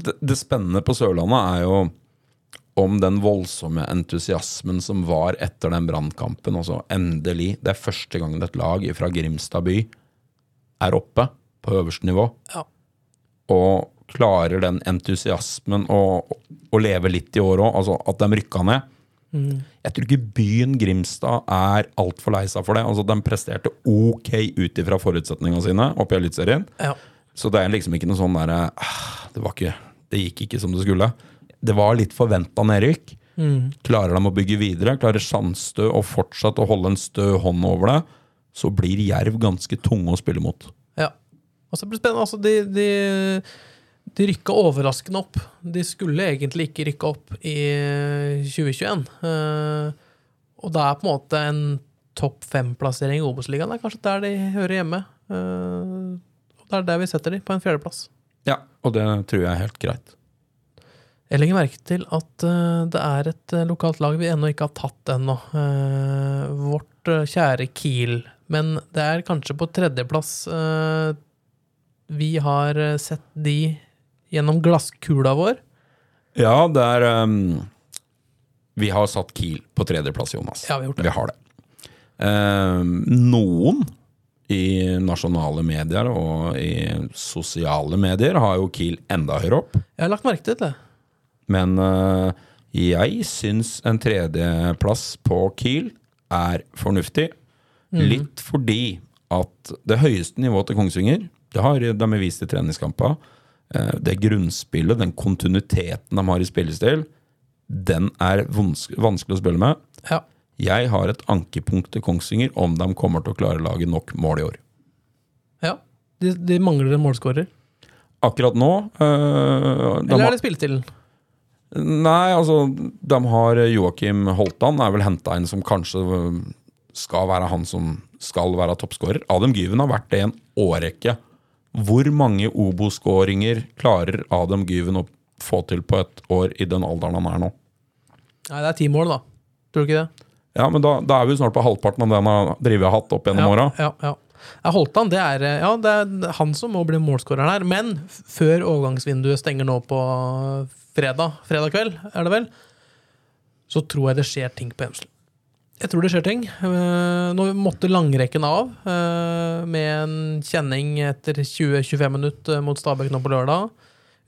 det, det spennende på Sørlandet er jo om den voldsomme entusiasmen som var etter den brannkampen. Endelig. Det er første gangen et lag fra Grimstad by er oppe på øverste nivå, ja. og klarer den entusiasmen å, leve litt i år òg, altså at de rykka ned. Mm. Jeg tror ikke byen Grimstad er altfor lei seg for det. Altså, De presterte ok ut ifra forutsetningene sine oppe i Eliteserien. Ja. Så det er liksom ikke noe sånn derre ah, det, det gikk ikke som det skulle. Det var litt forventa nedrykk. Mm. Klarer de å bygge videre, klarer Sandstø å fortsette å holde en stø hånd over det, så blir Jerv ganske tunge å spille mot. Ja. Og så blir det spennende. Altså, de, de, de rykka overraskende opp. De skulle egentlig ikke rykke opp i 2021. Uh, eh, og det er på en måte en topp fem-plassering i Obos-ligaen. Det er kanskje der de hører hjemme. Uh, og det er der vi setter de, på en fjerdeplass. Ja, og det tror jeg er helt greit. Jeg legger merke til at uh, det er et lokalt lag vi ennå ikke har tatt ennå. Uh, vårt kjære Kiel men det er kanskje på tredjeplass uh, vi har eh, sett de gjennom glasskula vår. Ja, det er um, Vi har satt Kiel på tredjeplass, Jonas. Ja, Vi har gjort det. Vi har det. Um, noen i nasjonale medier og i sosiale medier har jo Kiel enda høyere opp. Jeg har lagt merke til det. Men uh, jeg syns en tredjeplass på Kiel er fornuftig. Mm. Litt fordi at det høyeste nivået til Kongsvinger, det har de vist i treningskamper, eh, det grunnspillet, den kontinuiteten de har i spillestil, den er vanskelig å spille med. Ja. Jeg har et ankepunkt til Kongsvinger om de kommer til å klare å lage nok mål i år. Ja, De, de mangler en målskårer. Akkurat nå øh, Eller er det spillestilen? Nei, altså De har Joakim Holtan, er vel henta inn som kanskje skal være han som skal være toppskårer. Adam Gyven har vært det i en årrekke. Hvor mange Obo-skåringer klarer Adam Gyven å få til på et år i den alderen han er nå? Nei, Det er ti mål, da. Tror du ikke det? Ja, men da, da er vi snart på halvparten av det han har drevet hatt opp gjennom ja, åra. Ja, ja. Han, det er, ja, det er han som må bli målskåreren her. Men før overgangsvinduet stenger nå på fredag, fredag kveld, er det vel, så tror jeg det skjer ting på Hemsel. Jeg tror det skjer ting. Eh, nå måtte langrekken av eh, med en kjenning etter 20-25 minutter mot Stabæk nå på lørdag.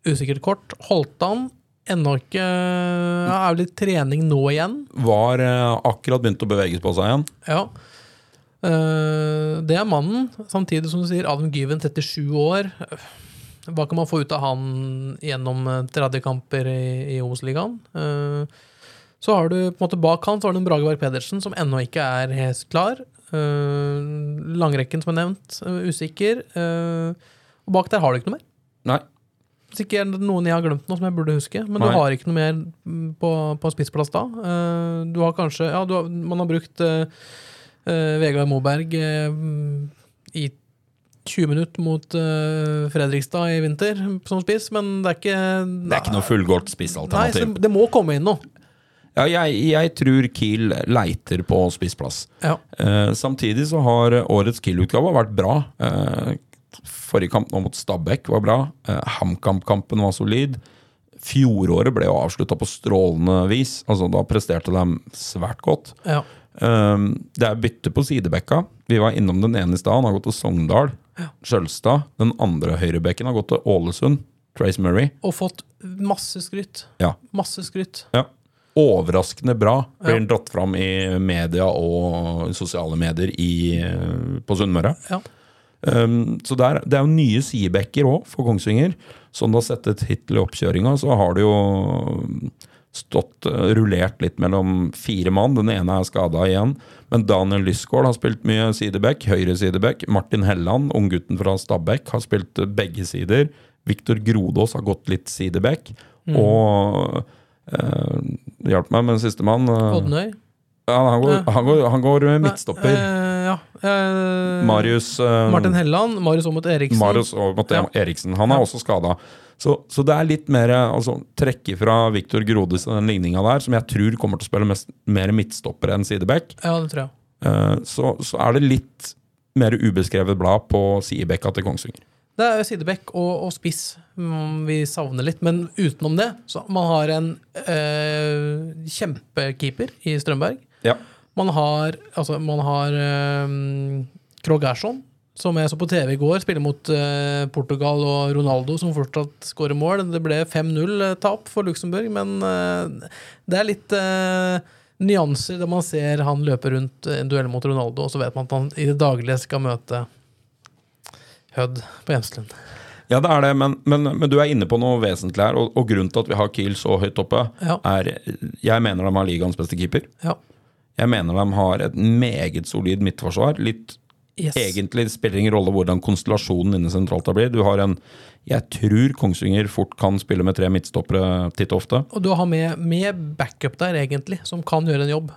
Usikkert kort. Holdt han. ennå ikke ja, Er litt trening nå igjen. Var eh, akkurat begynt å bevege på seg igjen. Ja. Det er mannen. Samtidig som du sier, Adam Gyven, 37 år. Hva kan man få ut av han gjennom 30 kamper i, i Obos-ligaen? Så har du på en måte bak han så har du Brage Berg Pedersen, som ennå ikke er helt klar. Uh, langrekken, som er nevnt, uh, usikker. Uh, og bak der har du ikke noe mer. Nei. Hvis ikke er det noen jeg har glemt noe som jeg burde huske. Men Nei. du har ikke noe mer mm, på, på spissplass da. Du har kanskje Ja, du har, man har brukt Vegard Moberg i 20 minutter mot Fredrikstad i vinter som spiss, men det er ikke Det er ikke noe fullgodt Nei, spissalternativ. det, det må komme inn noe. Ja, jeg, jeg tror Kiel leiter på spissplass. Ja. Eh, samtidig så har årets Kiel-utgave vært bra. Eh, forrige kamp nå mot Stabæk var bra. Eh, HamKam-kampen var solid. Fjoråret ble jo avslutta på strålende vis. Altså Da presterte de svært godt. ja. Um, det er bytte på sidebekka. Vi var innom den ene i stad. Han har gått til Sogndal. Skjølstad. Den andre høyrebekken har gått til Ålesund. Trace Murray. Og fått masse skryt. Ja. Masse skryt. ja. Overraskende bra. Blir Ja. dratt fram i media og sosiale medier i, eh, på Sunnmøre. Ja. Um, så det er, det er jo nye sidebacker òg for Kongsvinger. Som du har sett et hittil i oppkjøringa, så har det jo stått eh, rullert litt mellom fire mann. Den ene er skada igjen. Men Daniel Lysgård har spilt mye sideback. høyre sideback. Martin Helland, unggutten fra Stabæk, har spilt eh, begge sider. Viktor Grodås har gått litt sidebekk. Og uh, hjalp meg med sistemann. Uh, Odnøy. ja, han, går, han, går, han går midtstopper. Eh, ja. Eh, Marius eh, Martin Helland, Marius Aamodt Eriksen. Marius Aamodt Ja. Eriksen. Han er Ja. også skada. Så, så det er litt mer altså, trekke fra Viktor Grodes og den ligninga der, som jeg tror kommer til å spille mest, mer midtstopper enn sideback. Ja, det tror jeg. Eh, så, så er det litt mer ubeskrevet blad på sidebekka til Kongsvinger. Det er sidebekk og, og spiss vi savner litt, men utenom det så man har en eh, kjempekeeper i Strømberg. Ja. Man har, altså, man har eh, Krog Gerson, som jeg så på TV i går, spiller mot eh, Portugal og Ronaldo, som fortsatt skårer mål. Det ble 5-0-tap for Luxembourg, men det er litt nyanser der man ser han løpe rundt en duell mot Ronaldo, og så vet man at han i det daglige skal møte Hødd på Hjemslund. Ja, det er det, men, men, men du er inne på noe vesentlig her. Og, og grunnen til at vi har Kiel så høyt oppe, Ja. er Jeg mener de har ligaens beste keeper. Ja. Jeg mener de har et meget solid midtforsvar. Litt Yes. Egentlig spiller det ingen rolle hvordan konstellasjonen inne sentralt blir. Du har en Jeg tror Kongsvinger fort kan spille med tre midtstoppere titt og ofte. Og du har med, med backup der, egentlig, som kan gjøre en jobb.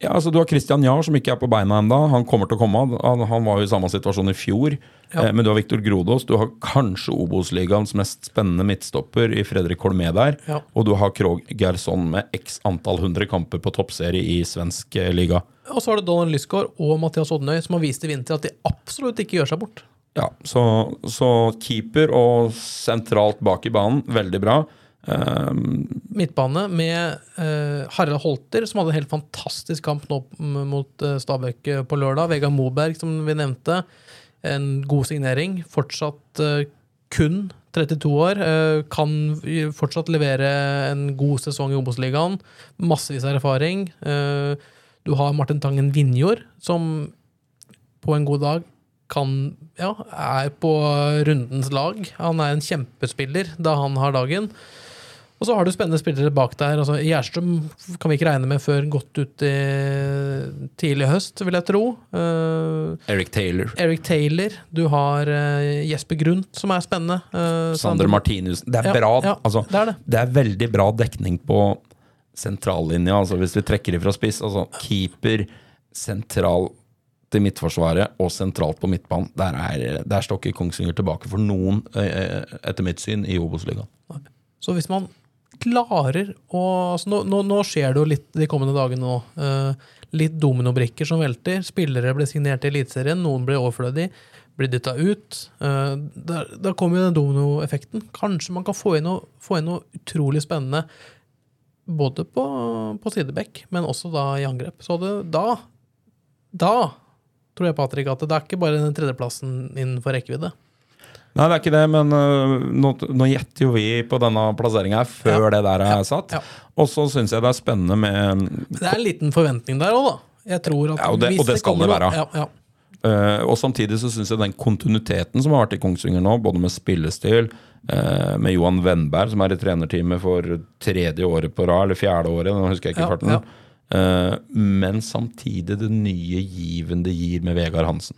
Ja, altså Du har Christian Jahr, som ikke er på beina ennå. Han kommer til å komme. Han, han var jo i samme situasjon i fjor. Ja. Eh, men du har Viktor Grodås. Du har kanskje Obos-ligaens mest spennende midtstopper i Fredrik Holmé der. Ja. Og du har Krog Gerson med x antall hundre kamper på toppserie i svensk eh, liga. Og så har du Donald Lysgaard og Mathias Odnøy, som har vist i vinter at de absolutt ikke gjør seg bort. Ja, så, så keeper og sentralt bak i banen, veldig bra. Um, Midtbane med uh, Harald Holter, som hadde en helt fantastisk kamp nå mot uh, Stabæk eh, på lørdag. Vegard Moberg, som vi nevnte. En god signering. Fortsatt uh, kun 32 år. kan fortsatt levere en god sesong i Obos-ligaen. Massevis av erfaring. Du har Martin Tangen Vinjord, som på en god dag kan Ja, er på rundens lag. Han er en kjempespiller da han har dagen. Og så har du spennende spillere bak der. altså Gjerstrøm kan vi ikke regne med før godt ut i tidlig høst, vil jeg tro. Uh, Eric Taylor. Eric Taylor. Du har uh, Jesper Grundt, som er spennende. Uh, Sander Martinus. Det er Ja, bra. ja, altså, det er det. det er veldig bra dekning på sentrallinja, altså hvis vi trekker ifra spiss. Altså keeper, sentral til midtforsvaret og sentralt på midtbanen. Der, er, der står ikke Kongsvinger tilbake for noen, etter mitt syn, i Obos-ligaen. Så hvis man klarer å altså nå, nå, nå skjer det jo litt de kommende dagene nå. Uh, litt dominobrikker som velter. Spillere ble signert i Eliteserien, noen ble overflødige, blir dytta ut. Uh, da, da kommer jo den dominoeffekten. Kanskje man kan få inn noe, få inn noe utrolig spennende både på, på sidebekk, men også da i angrep. Så det, da Da tror jeg, Patrick, at det er ikke bare den tredjeplassen innenfor rekkevidde. Nei, det er ikke det, men uh, nå, nå gjetter jo vi på denne plasseringa før Ja. det der er satt. Ja. Og så syns jeg det er spennende med Men det er en liten forventning der òg, da. Jeg tror at Ja, og det- og det skal kommer det være. Ja, ja. øh, Og samtidig så syns jeg den kontinuiteten som har vært i Kongsvinger nå, både med spillestil, uh, med Johan Wennberg, som er i trenerteamet for tredje året på rad, eller fjerde året, nå husker jeg ikke farten. øh, men samtidig det nye given det gir med Vegard Hansen.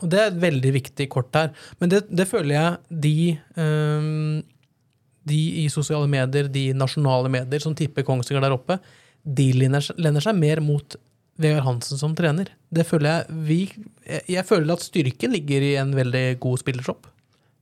Og det er et veldig viktig kort her. Men det, det føler jeg de um, De i sosiale medier, de nasjonale medier som tipper Kongsvinger der oppe, de lener, seg- lener seg mer mot Vegard Hansen som trener. Det føler jeg vi jeg, jeg føler at styrken ligger i en veldig god spillertropp.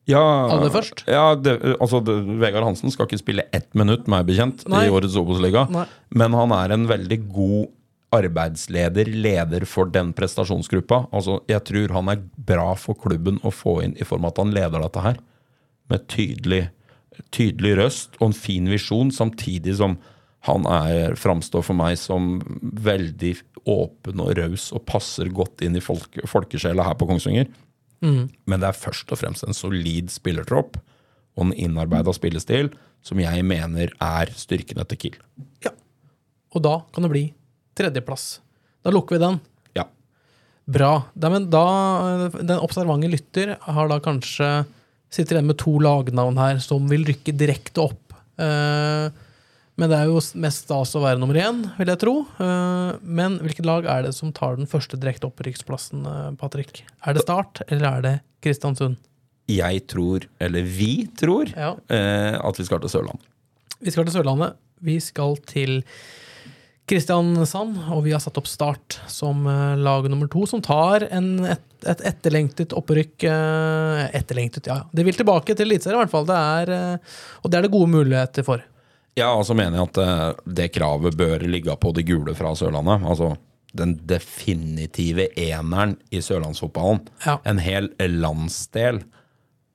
Ja, Aller først? Ja, det, altså, det, Vegard Hansen skal ikke spille ett minutt, meg bekjent, Nei. i årets Obos-liga. Men han er en veldig god arbeidsleder, leder for den prestasjonsgruppa. Altså, jeg tror han er bra for klubben å få inn i form av at han leder dette her. Med tydelig, tydelig røst og en fin visjon, samtidig som han er, framstår for meg som veldig åpen og raus og passer godt inn i folk, folkesjela her på Kongsvinger. Men det er først og fremst en solid spillertropp og en innarbeida spillestil som jeg mener er styrken etter Kiel. Ja. Og da kan det bli tredjeplass. Da lukker vi den. Ja. Bra. Da, men da, den observante lytter har da kanskje sitter igjen med to lagnavn her som vil rykke direkte opp. Eh, men det er jo mest stas å være nummer én, vil jeg tro. Eh, men hvilket lag er det som tar den første direkte opprykksplassen, eh, Patrick? Er det Start, eller er det Kristiansund? Jeg tror, eller vi tror, Ja. eh, at vi skal til Sørlandet. Vi skal til Sørlandet. Vi skal til Kristiansand, og vi har satt opp Start som eh, lag nummer to, som tar en, et, et etterlengtet opprykk. eh, etterlengtet, ja. Det vil tilbake til Eliteserien, i hvert fall. Det er, eh, og det er det gode muligheter for. Ja, og så mener jeg at det kravet bør ligge på de gule fra Sørlandet. Altså den definitive eneren i sørlandsfotballen. Ja. En hel landsdel.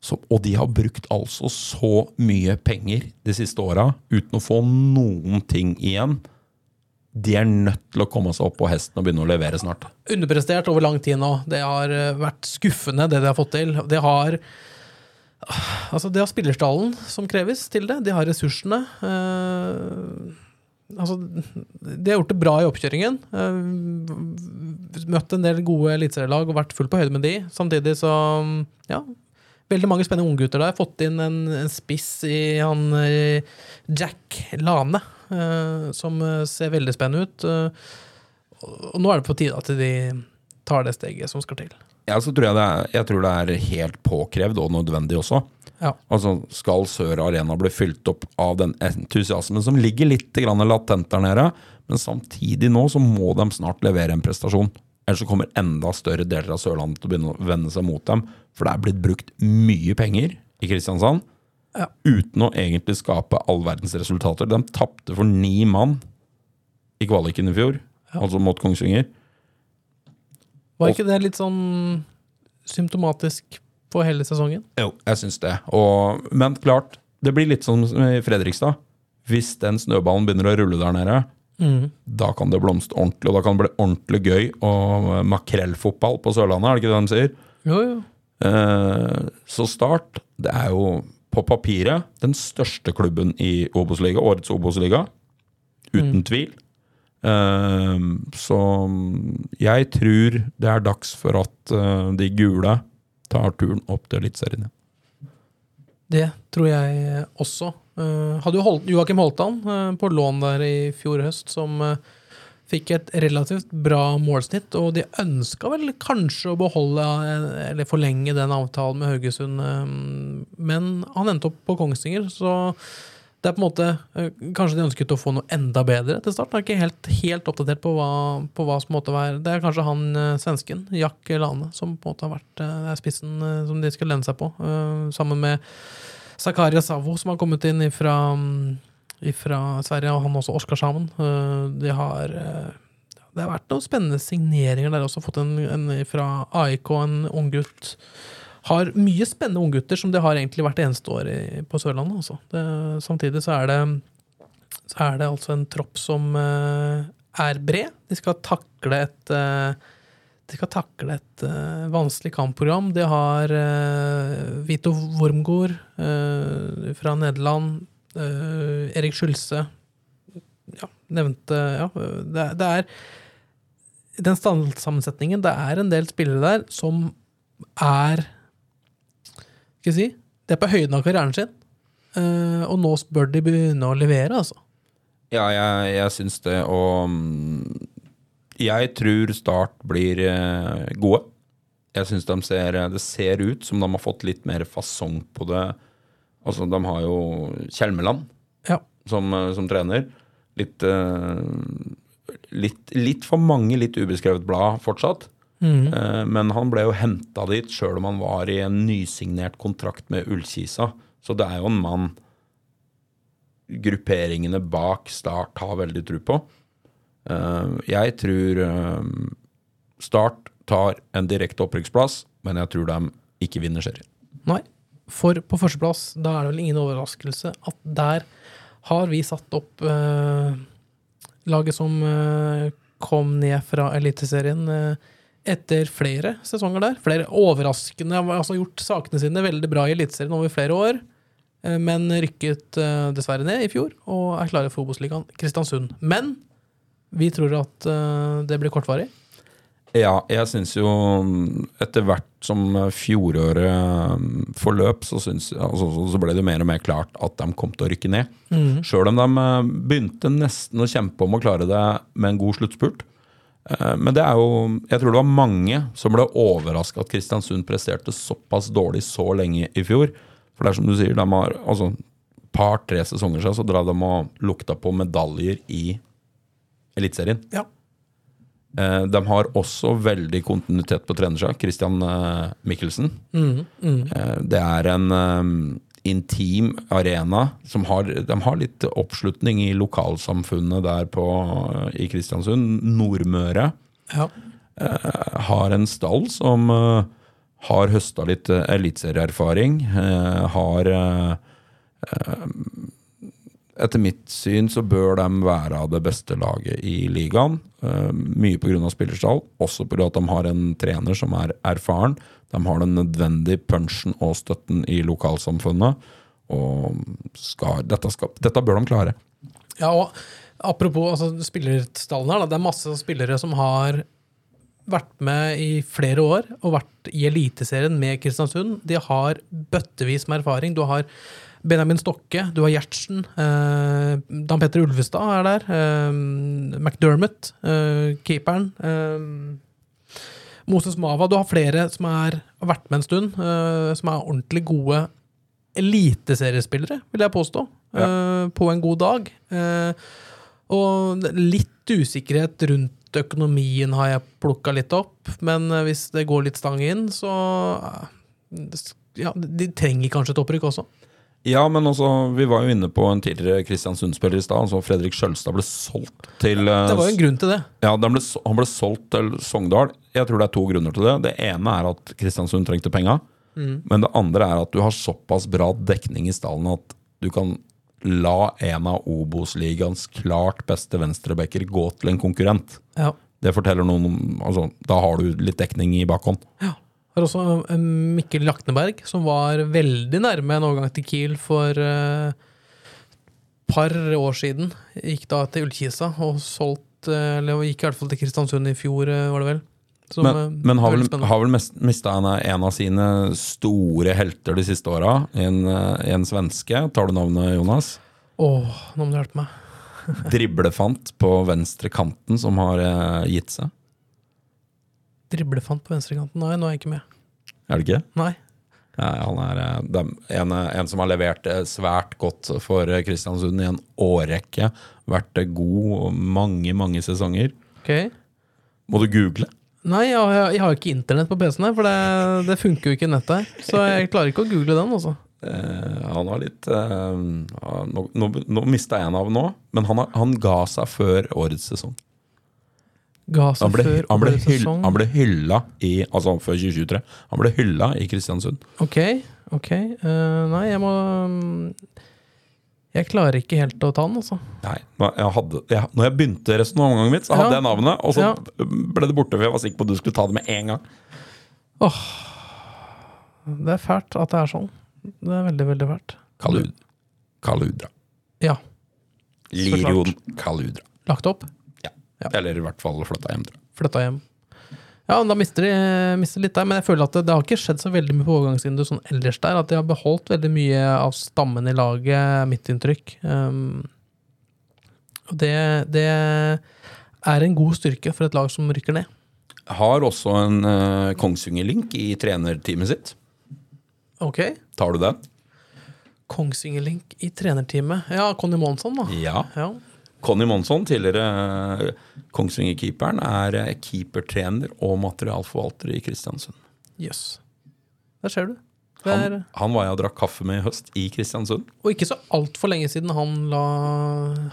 Så, og de har brukt altså så mye penger de siste åra uten å få noen ting igjen. De er nødt til å komme seg opp på hesten og begynne å levere snart. Underprestert over lang tid nå. Det har eh, vært skuffende, det de har fått til. Det har Altså, det har spillerstallen som kreves til det. De har ressursene. Eh, altså, de har gjort det bra i oppkjøringen. Eh, møtt en del gode eliteserielag og vært fullt på høyde med de. Samtidig så Ja. Veldig mange spennende unggutter der. Fått inn en, en spiss i han eh, Jack Lane, som eh, ser veldig spennende ut. Eh, og nå er det på tide at de tar det steget som skal til. Ja, så tror jeg, det er, jeg tror det er helt påkrevd og nødvendig også. Ja. Altså, Skal Sør Arena bli fylt opp av den entusiasmen som ligger litt grann latent der nede, men samtidig nå så må de snart levere en prestasjon. Ellers så kommer enda større deler av Sørlandet til å begynne å vende seg mot dem. For det er blitt brukt mye penger i Kristiansand Ja. uten å egentlig skape all verdens resultater. De tapte for ni mann i kvaliken i fjor, altså mot Kongsvinger. Var ikke det litt sånn symptomatisk på hele sesongen? Jo, jeg syns det. Og, men klart, det blir litt som i Fredrikstad. Hvis den snøballen begynner å rulle der nede, da kan det blomstre ordentlig. Og da kan det bli ordentlig gøy. Og makrellfotball på Sørlandet, er det ikke det de sier? Jo, jo. Eh, så Start, det er jo på papiret den største klubben i Obos-liga, årets Obos-liga. Uten tvil. Eh, så jeg tror det er dags for at uh, de gule tar turen opp til Eliteserien. Det tror jeg også. Uh, hadde jo Joakim Holtan eh, på lån der i fjor høst, som eh, fikk et relativt bra målsnitt, og de ønska vel kanskje å beholde eh, eller forlenge den avtalen med Haugesund, eh, men han endte opp på Kongsvinger, så det er på en måte eh, Kanskje de ønsket å få noe enda bedre til start. Jeg er ikke helt, helt oppdatert på hva, på hva som måtte være Det er kanskje han eh, svensken, Jack Lane, som på en måte har vært spissen som de skal lene seg på, sammen med Zakaria Savo, som har kommet inn fra Sverige, og han også Oskarshamn. Eh, De har eh, Det har vært noen spennende signeringer der også. Fått en, en fra AIK, en unggutt. Har mye spennende unggutter som de har egentlig hvert eneste år på Sørlandet. Også. Det, samtidig så er det så er det altså en tropp som eh, er bred. De skal takle et de skal takle et uh, vanskelig kampprogram. De har uh, Vito Wormgård uh, fra Nederland. Eh, Erik Skylse ja, nevnte Ja, det, det er Den standardsammensetningen Det er en del spillere der som er Skal jeg si De er på høyden av karrieren sin. eh, og nå bør de begynne å levere, altså. Ja, jeg, jeg syns det, og mm, jeg tror Start blir eh, gode. Jeg syns de ser Det ser ut som de har fått litt mer fasong på det. Altså, de har jo Kjelmeland Ja. som, eh, som trener. Litt, uh, litt Litt for mange litt ubeskrevet blad fortsatt. Eh, Men han ble jo henta dit sjøl om han var i en nysignert kontrakt med Ullkisa. Så det er jo en mann grupperingene bak Start har veldig tro på. Uh, jeg tror Start tar en direkte opprykksplass, men jeg tror de ikke vinner serien. Nei. For på førsteplass, da er det vel ingen overraskelse at der har vi satt opp eh, laget som eh, kom ned fra Eliteserien eh, etter flere sesonger der. Flere overraskende har altså gjort sakene sine veldig bra i Eliteserien over flere år. eh, Men rykket eh, dessverre ned i fjor og er klare for Obos-ligaen Kristiansund. Men vi tror at eh, det blir kortvarig. Ja, jeg syns jo mm, etter hvert som fjoråret mm, forløp, så, synes, altså, så- ble det mer og mer klart at de kom til å rykke ned. Sjøl om de eh, begynte nesten å kjempe om å klare det med en god sluttspurt. Eh, Men det er jo Jeg tror det var mange som ble overraska at Kristiansund presterte såpass dårlig så lenge i fjor. For det er som du sier, de har altså par-tre sesonger siden så drev de og lukta på medaljer i Eliteserien. Ja. Eh, De har også veldig kontinuitet på trenersida. Christian Michelsen. Mikkelsen. mm. Det er en eh, intim arena som har, de har litt oppslutning i lokalsamfunnet der på, i Kristiansund. Nordmøre ja. eh, har en stall som eh, har høsta litt eliteserieerfaring. eh, har eh, eh, Etter mitt syn så bør de være av det beste laget i ligaen. Uh, mye pga. spillerstall, også pga. at de har en trener som er erfaren. De har den nødvendige punchen og støtten i lokalsamfunnet. Og skal, dette, skal, dette bør de klare. Ja, og apropos altså, spillerstallen her, da, det er masse spillere som har vært med i flere år og vært i Eliteserien med Kristiansund. De har bøttevis med erfaring. Du har Benjamin Stokke, du har Gjertsen, eh, Dan Petter Ulvestad er der, eh, McDermott, eh, keeperen. Eh, Moses Mava. Du har flere som er, har vært med en stund, eh, som er ordentlig gode eliteseriespillere, vil jeg påstå, eh, på en god dag. Eh, og litt usikkerhet rundt økonomien har jeg plukka litt opp, men hvis det går litt stang inn, så ja, De trenger kanskje et opprykk også. Ja, men også, vi var jo inne på en tidligere Kristiansund-spiller i stad. Altså Fredrik Skjølstad ble solgt til Det var jo en grunn til det. Ja, ble, Han ble solgt til Sogndal. Jeg tror det er to grunner til det. Det ene er at Kristiansund trengte penga. Men det andre er at du har såpass bra dekning i stallen at du kan la en av Obos-ligaens klart beste venstrebacker gå til en konkurrent. Ja. Det forteller noen om altså, Da har du litt dekning i bakhånd. Har også eh, Mikkel Lakneberg, som var veldig nærme en overgang til Kiel for et par år siden. Gikk da til Ullkisa og solgt uh, Eller gikk i hvert fall til Kristiansund i fjor, uh, var det vel. Som, Men, men har vel, har vel mista en, av- sine store helter de siste åra. En, en svenske. Tar du navnet, Jonas? Åh, nå må du hjelpe meg. Driblefant på venstre kanten som har gitt seg. Driblefant på venstrekanten. Nei, nå er jeg ikke med. Er det ikke? Nei. Nei, han er eh, dem- en, en som har levert eh, svært godt for eh, Kristiansund i en årrekke. Vært eh, god mange, mange sesonger. Ok. Må du google? Nei, jeg, jeg, har ikke internett på PC-en her, for det, det funker jo ikke nettet her. Så jeg klarer ikke å google den, altså. Eh, han har litt eh, Nå, nå, nå mista jeg en av nå, men han, har, han ga seg før årets sesong. Ga seg Han ble, før han ble, hyll, han ble hylla i Altså før 2023. Han ble hylla i Kristiansund. Ok, ok. Uh, nei, jeg må mm, Jeg klarer ikke helt å ta den, altså. Nei, jeg, hadde, jeg, når jeg begynte resonnementet mitt, så hadde Ja. jeg navnet, og så Ja. ble det borte. For jeg var sikker på at du skulle ta det med en gang. Åh Det er fælt at det er sånn. Det er veldig, veldig fælt. Kalud, Kaludra. Ja. Lirion Kaludra. Lagt opp. Ja. Eller i hvert fall flytta hjem. tror jeg. Flytta hjem. Ja, Da mister de mister litt der, men jeg føler at det, det har ikke skjedd så veldig mye på overgangsvinduet sånn ellers der. At de har beholdt veldig mye av stammen i laget, er mitt inntrykk. Um, og det, det er en god styrke for et lag som rykker ned. Har også en uh, Kongsvinger-link i trenerteamet sitt. Ok. Tar du den? Kongsvinger-link i trenerteamet. Ja, Conny Monsson, da. Ja. Ja. Conny Monsson, tidligere uh, Kongsvinger-keeperen, er uh, keepertrener og materialforvalter i Kristiansund. Jøss. Der ser du. Han, han var jeg og drakk kaffe med i høst i Kristiansund. og ikke så altfor lenge siden han la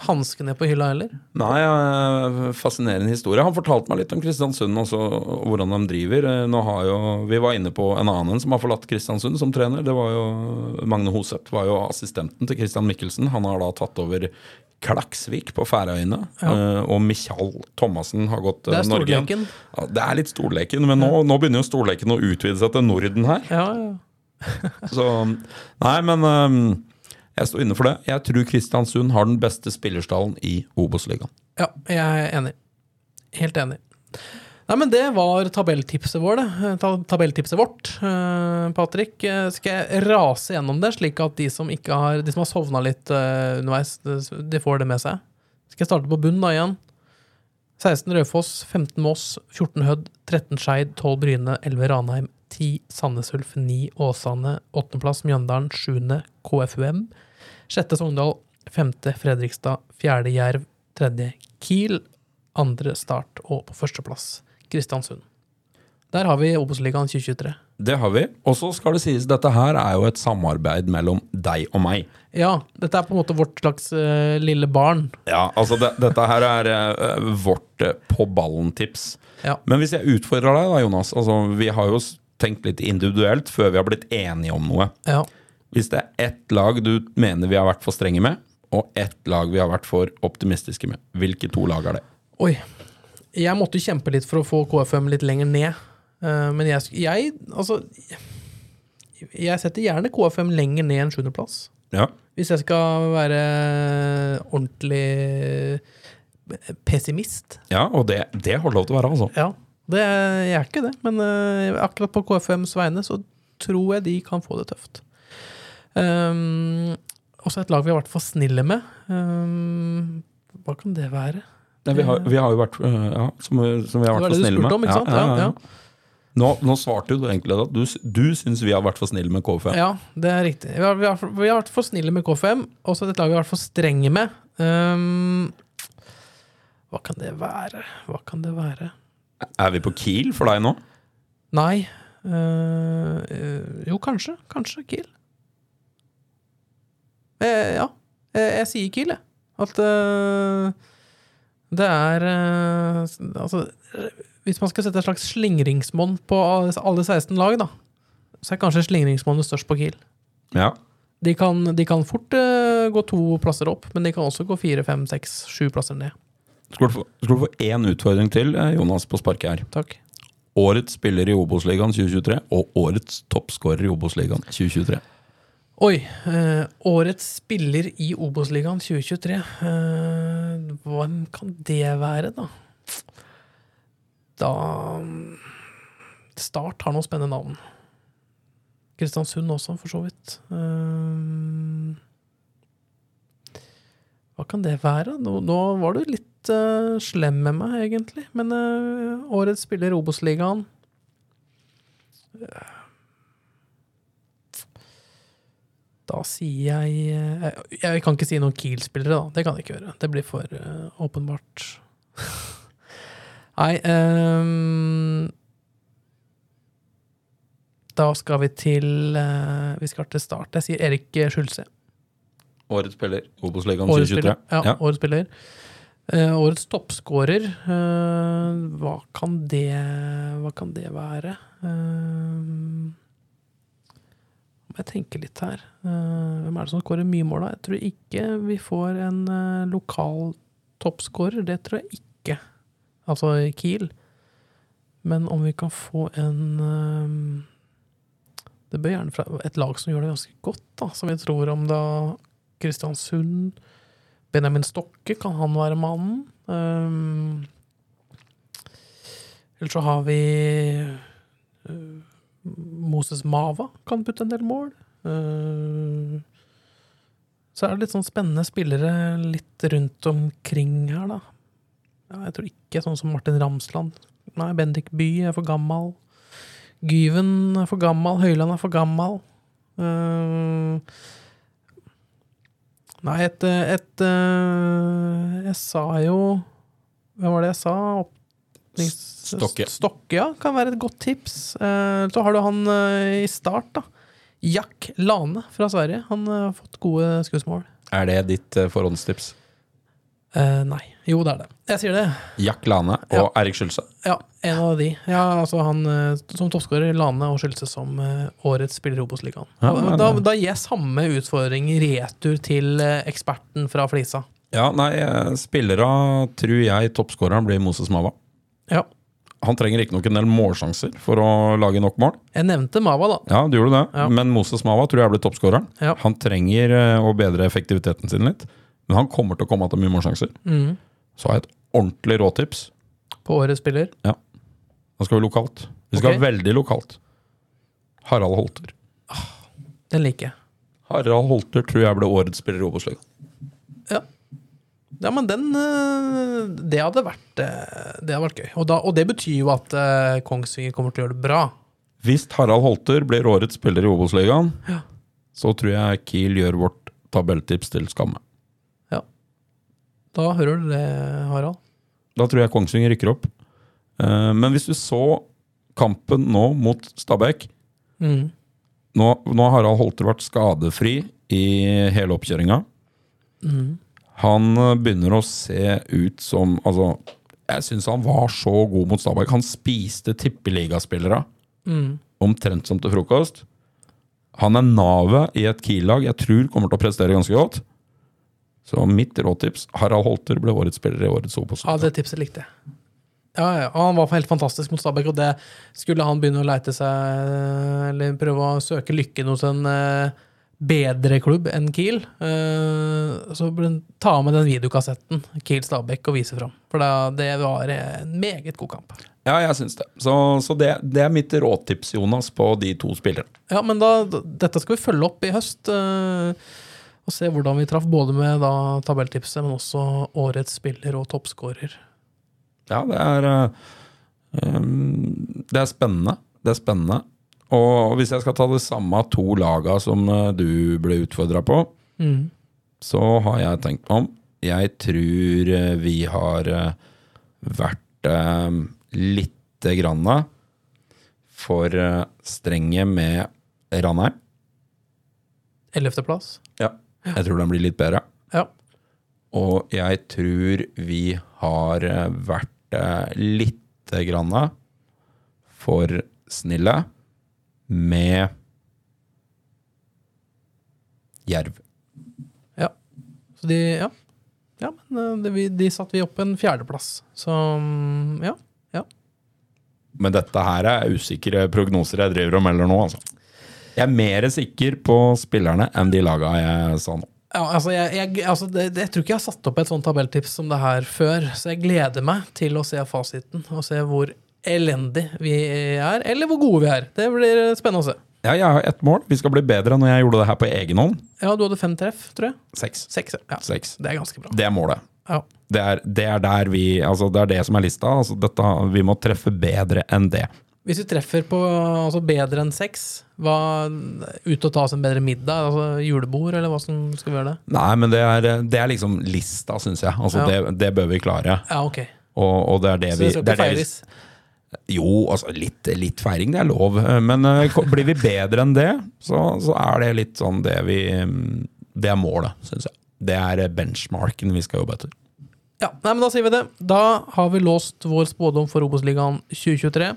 hansken ned på hylla heller. Nei, eh, fascinerende historie. Han fortalte meg litt om Kristiansund og hvordan de driver. Eh, jo, vi var inne på en annen som har forlatt Kristiansund som trener. Det var jo Magne Hoseth var jo assistenten til Christian Mikkelsen. Han har da tatt over Klaksvik på Færøyene. Ja. Og Michael Thomassen har gått Norge. Det er Norge. storleken. Ja, det er litt storleken, men nå, nå begynner jo storleken å utvide seg til Norden her. Ja, ja. (laughs) Så Nei, men um, jeg står inne for det. Jeg tror Kristiansund har den beste spillerstallen i Obos-ligaen. Ja, jeg er enig. Helt enig. Nei, men det var tabelltipset vår, det. Tabelltipset vårt. Eh, Patrick, eh, skal jeg rase gjennom det, slik at de som ikke har De som har sovna litt eh, underveis, de- de får det med seg? Skal jeg starte på bunn da igjen? 16 Raufoss, 15 Moss, 14 Hødd, 13 Skeid, 12 Bryne, 11 Ranheim, 10 Sandnes Ulf, 9 Åsane, 8. plass Mjøndalen, 7. KFUM, 6. Sogndal, 5. Fredrikstad, 4. Jerv, 3. Kiel, 2. Start og på førsteplass Kristiansund. Der har vi Obos-ligaen 2023. Det har vi. Og så skal det sies, dette her er jo et samarbeid mellom deg og meg. Ja, dette er på en måte vårt slags uh, lille barn. Ja, altså det, Dette her er uh, vårt uh, på ballen-tips. Ja. Men hvis jeg utfordrer deg, da, Jonas. Altså, vi har jo tenkt litt individuelt før vi har blitt enige om noe. Ja. Hvis det er ett lag du mener vi har vært for strenge med, og ett lag vi har vært for optimistiske med, hvilke to lag er det? Oi. Jeg måtte kjempe litt for å få KFM litt lenger ned. Eh, men jeg, jeg Altså Jeg setter gjerne KFM lenger ned enn sjuendeplass. Ja. Hvis jeg skal være ordentlig pessimist. Ja, og det, det har lov til å være, altså. Ja. Det, jeg er ikke det, men eh, akkurat på KFMs vegne så tror jeg de kan få det tøft. Um, også et lag vi har vært for snille med. Um, hva kan det være? Ja, vi, har, vi har jo vært øh, ja, som, som vi har vært for snille med. om? Ja, ja. Nå, nå svarte du egentlig at du, du syns vi har vært for snille med KFM. Ja, det er riktig. Vi har, vi har, vi har vært for snille med KFM, og så et lag vi har vært for strenge med. Um, hva kan det være? Hva kan det være? Er vi på Kiel for deg nå? Nei øh, Jo, kanskje. Kanskje Kiel. Eh, ja. Jeg, jeg sier Kiel, jeg. At uh, det er uh, Altså, hvis man skal sette et slags slingringsmonn på alle 16 lag, da, så er kanskje slingringsmonnet størst på Kiel. Ja. De kan, de kan fort uh, gå to plasser opp, men de kan også gå fire, fem, seks, sju plasser ned. Skal du få, skal du få én utfordring til, eh, Jonas, på sparket her. Takk. Årets spiller i Obos-ligaen 2023 og årets toppskårer i Obos-ligaen 2023. Oi. Eh, årets spiller i Obos-ligaen 2023. Eh, hvem kan det være, da? Da Start har noen spennende navn. Kristiansund også, for så vidt. Eh, hva kan det være? Nå, nå var du litt eh, slem med meg, egentlig. Men uh, årets spiller Obos-ligaen Da sier jeg eh, Jeg kan ikke si noen Kiel-spillere, da. Det kan jeg ikke gjøre. Det blir for eh, åpenbart. (laughs) Nei um, Da skal vi til eh, Vi skal til start. Jeg sier Erik Skjulse. Årets spiller Obos-ligaen Årets 2023. Ja, Ja. årets spiller. Eh, årets toppskårer, eh, hva kan det Hva kan det være? Uh, må jeg tenke litt her. Eh, hvem er det som skårer mye mål, da? Jeg tror ikke vi får en eh, lokal toppskårer. Det tror jeg ikke. Altså Kiel. Men om vi kan få en eh, Det bør gjerne fra et lag som gjør det ganske godt, da. Som vi tror om da Kristiansund. Benjamin Stokke, kan han være mannen? Um, Eller så har vi uh, Moses Mava, kan putte en del mål. Uh, så er det litt sånn spennende spillere litt rundt omkring her, da. Ja, jeg tror ikke sånn som Martin Ramsland Nei, Bendik By er for gammel. Gyven er for gammel. Høyland er for gammel. Eh, nei, et, et eh, Jeg sa jo Hvem var det jeg sa? Stokke. Stokke, ja. Kan være et godt tips. Eh, så har du han eh, i start, da. Jack Lane fra Sverige. Han har fått gode skussmål. Er det ditt forhåndstips? Eh, nei. Jo, det er det. Jeg sier det. Jack Lane og Ja. Erik Skjølse. Ja, en av de. Ja, altså han eh, som toppskårer, Lane og Skylse som eh, årets spiller i Obos-ligaen. Ja. Da, da gir jeg samme utfordring retur til eksperten fra Flisa. Ja, nei, spillere tror jeg toppskåreren blir Moses Mava. Ja. Han trenger ikke nok en del målsjanser for å lage nok mål. Jeg nevnte Mava, da. Ja, du gjorde det. Ja. Men Moses Mava tror jeg blir toppskåreren. Ja. Han trenger å bedre effektiviteten sin litt. Men han kommer til å komme til mye målsjanser. Mm. Så har jeg et ordentlig råtips. På årets spiller. Ja. Da skal vi lokalt. Vi skal okay. veldig lokalt. Harald Holter. Den liker jeg. Harald Holter tror jeg ble årets spiller i Obos-ligaen. Ja. ja, men den eh, Det hadde vært eh, Det hadde vært gøy. Og, da, og det betyr jo at eh, Kongsvinger kommer til å gjøre det bra. Hvis Harald Holter blir årets spiller i Obos-ligaen, Ja. så tror jeg Kiel gjør vårt tabelltips til skamme. Da hører du det, Harald. Da tror jeg Kongsvinger rykker opp. Eh, Men hvis du så kampen nå mot Stabæk mm. Nå, nå har Harald Holter vært skadefri i hele oppkjøringa. Mm. Han eh, begynner å se ut som Altså, jeg syns han var så god mot Stabæk. Han spiste tippeligaspillere mm. omtrent som til frokost. Han er navet i et Kiel-lag jeg tror kommer til å prestere ganske godt. Så mitt råtips Harald Holter ble årets spiller i årets Obos. Ja, det tipset likte jeg. Ja, ja, Han var helt fantastisk mot Stabæk, og det skulle han begynne å leite seg Eller prøve å søke lykken hos en eh, bedre klubb enn Kiel, eh, så ta med den videokassetten Kiel-Stabæk og vise fram. For det var en meget god kamp. Ja, jeg syns det. Så, så det, det er mitt råtips, Jonas, på de to spillerne. Ja, men da, dette skal vi følge opp i høst. eh, og se hvordan vi traff både med da, tabelltipset, men også årets spiller og toppskårer. Ja, det er um, Det er spennende. Det er spennende. Og hvis jeg skal ta det samme to laga som eh, du ble utfordra på, Mm. så har jeg tenkt meg om. Jeg tror eh, vi har vært um, lite grann for strenge med Ranheim. Ellevteplass. Ja. Jeg tror den blir litt bedre. Ja. Og jeg tror vi har eh, vært eh, lite grann for snille med Jerv. Ja. Så de, ja. ja men de, vi, de satte vi opp en fjerdeplass. Så mm, ja. ja. Men dette her er usikre prognoser jeg driver og melder nå, altså. Jeg er mer sikker på spillerne enn de laga jeg sa nå. Ja, altså jeg, jeg, altså det, jeg tror ikke jeg har satt opp et sånt tabelltips som det her før, så jeg gleder meg til å se fasiten og se hvor elendig vi er, eller hvor gode vi er. Det blir spennende å se. Ja, jeg har ett mål. Vi skal bli bedre når jeg gjorde det her på egen hånd. Ja, du hadde fem treff, tror jeg. Seks. Seks. Ja. Seks. Det er ganske bra. Det er målet. Ja. Det er, det er vi Altså, det er det som er lista. Altså, dette, vi må treffe bedre enn det. Hvis vi treffer på altså bedre enn sex, hva, ut og ta oss en bedre middag? Altså julebord, eller hva som skal vi gjøre det? Nei, men det er, det er liksom lista, syns jeg. Altså, Ja. det, det bør vi klare. Ja, ok. Og, og det er det Så vi det skal ikke feires? Jo, altså litt, litt feiring, det er lov. Men uh, blir vi bedre enn det, så, så er det litt sånn det vi Det er målet, syns jeg. Det er benchmarken vi skal jobbe etter. Ja, nei, men Da sier vi det. Da har vi låst vår spådom for Obos-ligaen 2023.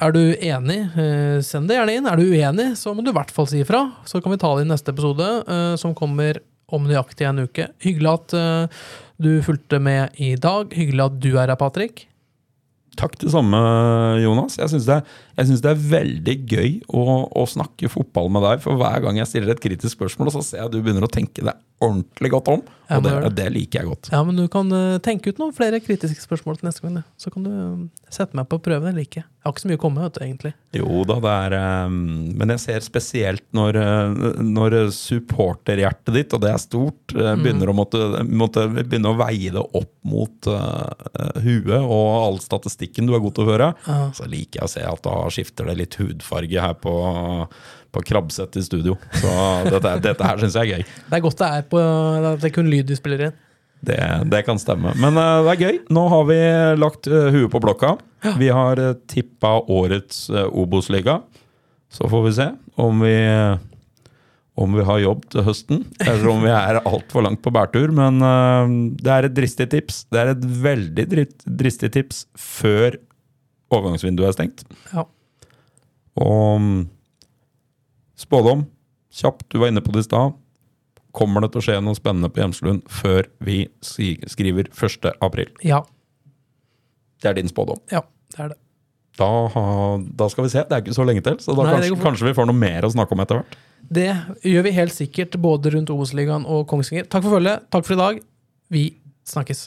Er du enig, eh, send det gjerne inn. Er du uenig, så må du i hvert fall si ifra. Så kan vi ta det i neste episode, eh, som kommer om nøyaktig en uke. Hyggelig at eh, du fulgte med i dag. Hyggelig at du er her, Patrick. Takk det samme, Jonas. Jeg syns det, jeg synes det er veldig gøy å, å snakke fotball med deg. For hver gang jeg stiller et kritisk spørsmål, så ser jeg at du begynner å tenke deg ordentlig godt om. Og ja, det, det. det liker jeg godt. Ja, men du kan eh, tenke ut noen flere kritiske spørsmål til neste gang. Så kan du eh, sette meg på prøve. Det ikke. jeg. Har ikke så mye å komme med, egentlig. Jo da, det er eh, Men jeg ser spesielt når, når supporterhjertet ditt, og det er stort, Mm. begynner å måtte, måtte begynne å veie det opp mot uh, huet og all statistikken du er god til å høre, Ja. så liker jeg å se at da skifter det litt hudfarge her på, på Krabbset i studio. Så dette, dette her syns jeg er gøy. Det er godt det er, på, det er kun lyd du spiller inn. Det, det kan stemme. Men uh, det er gøy. Nå har vi lagt uh, huet på blokka. Vi har uh, tippa årets uh, Obos-liga. Så får vi se om vi, om vi har jobb til høsten, eller om vi er altfor langt på bærtur. Men eh, det er et dristig tips. Det er et veldig dri- dristig tips før overgangsvinduet er stengt. Ja. Og spådom, kjapt, du var inne på det i stad. Kommer det til å skje noe spennende på Hjemslund før vi skriver 1. april? Ja. Det er din spådom. ja, det er det. Da, da skal vi se. Det er ikke så lenge til, så Nei, kanskje, kanskje vi får noe mer å snakke om etter hvert. Det gjør vi helt sikkert både rundt Obos-ligaen og Kongsvinger. Takk for følget. Takk for i dag. Vi snakkes.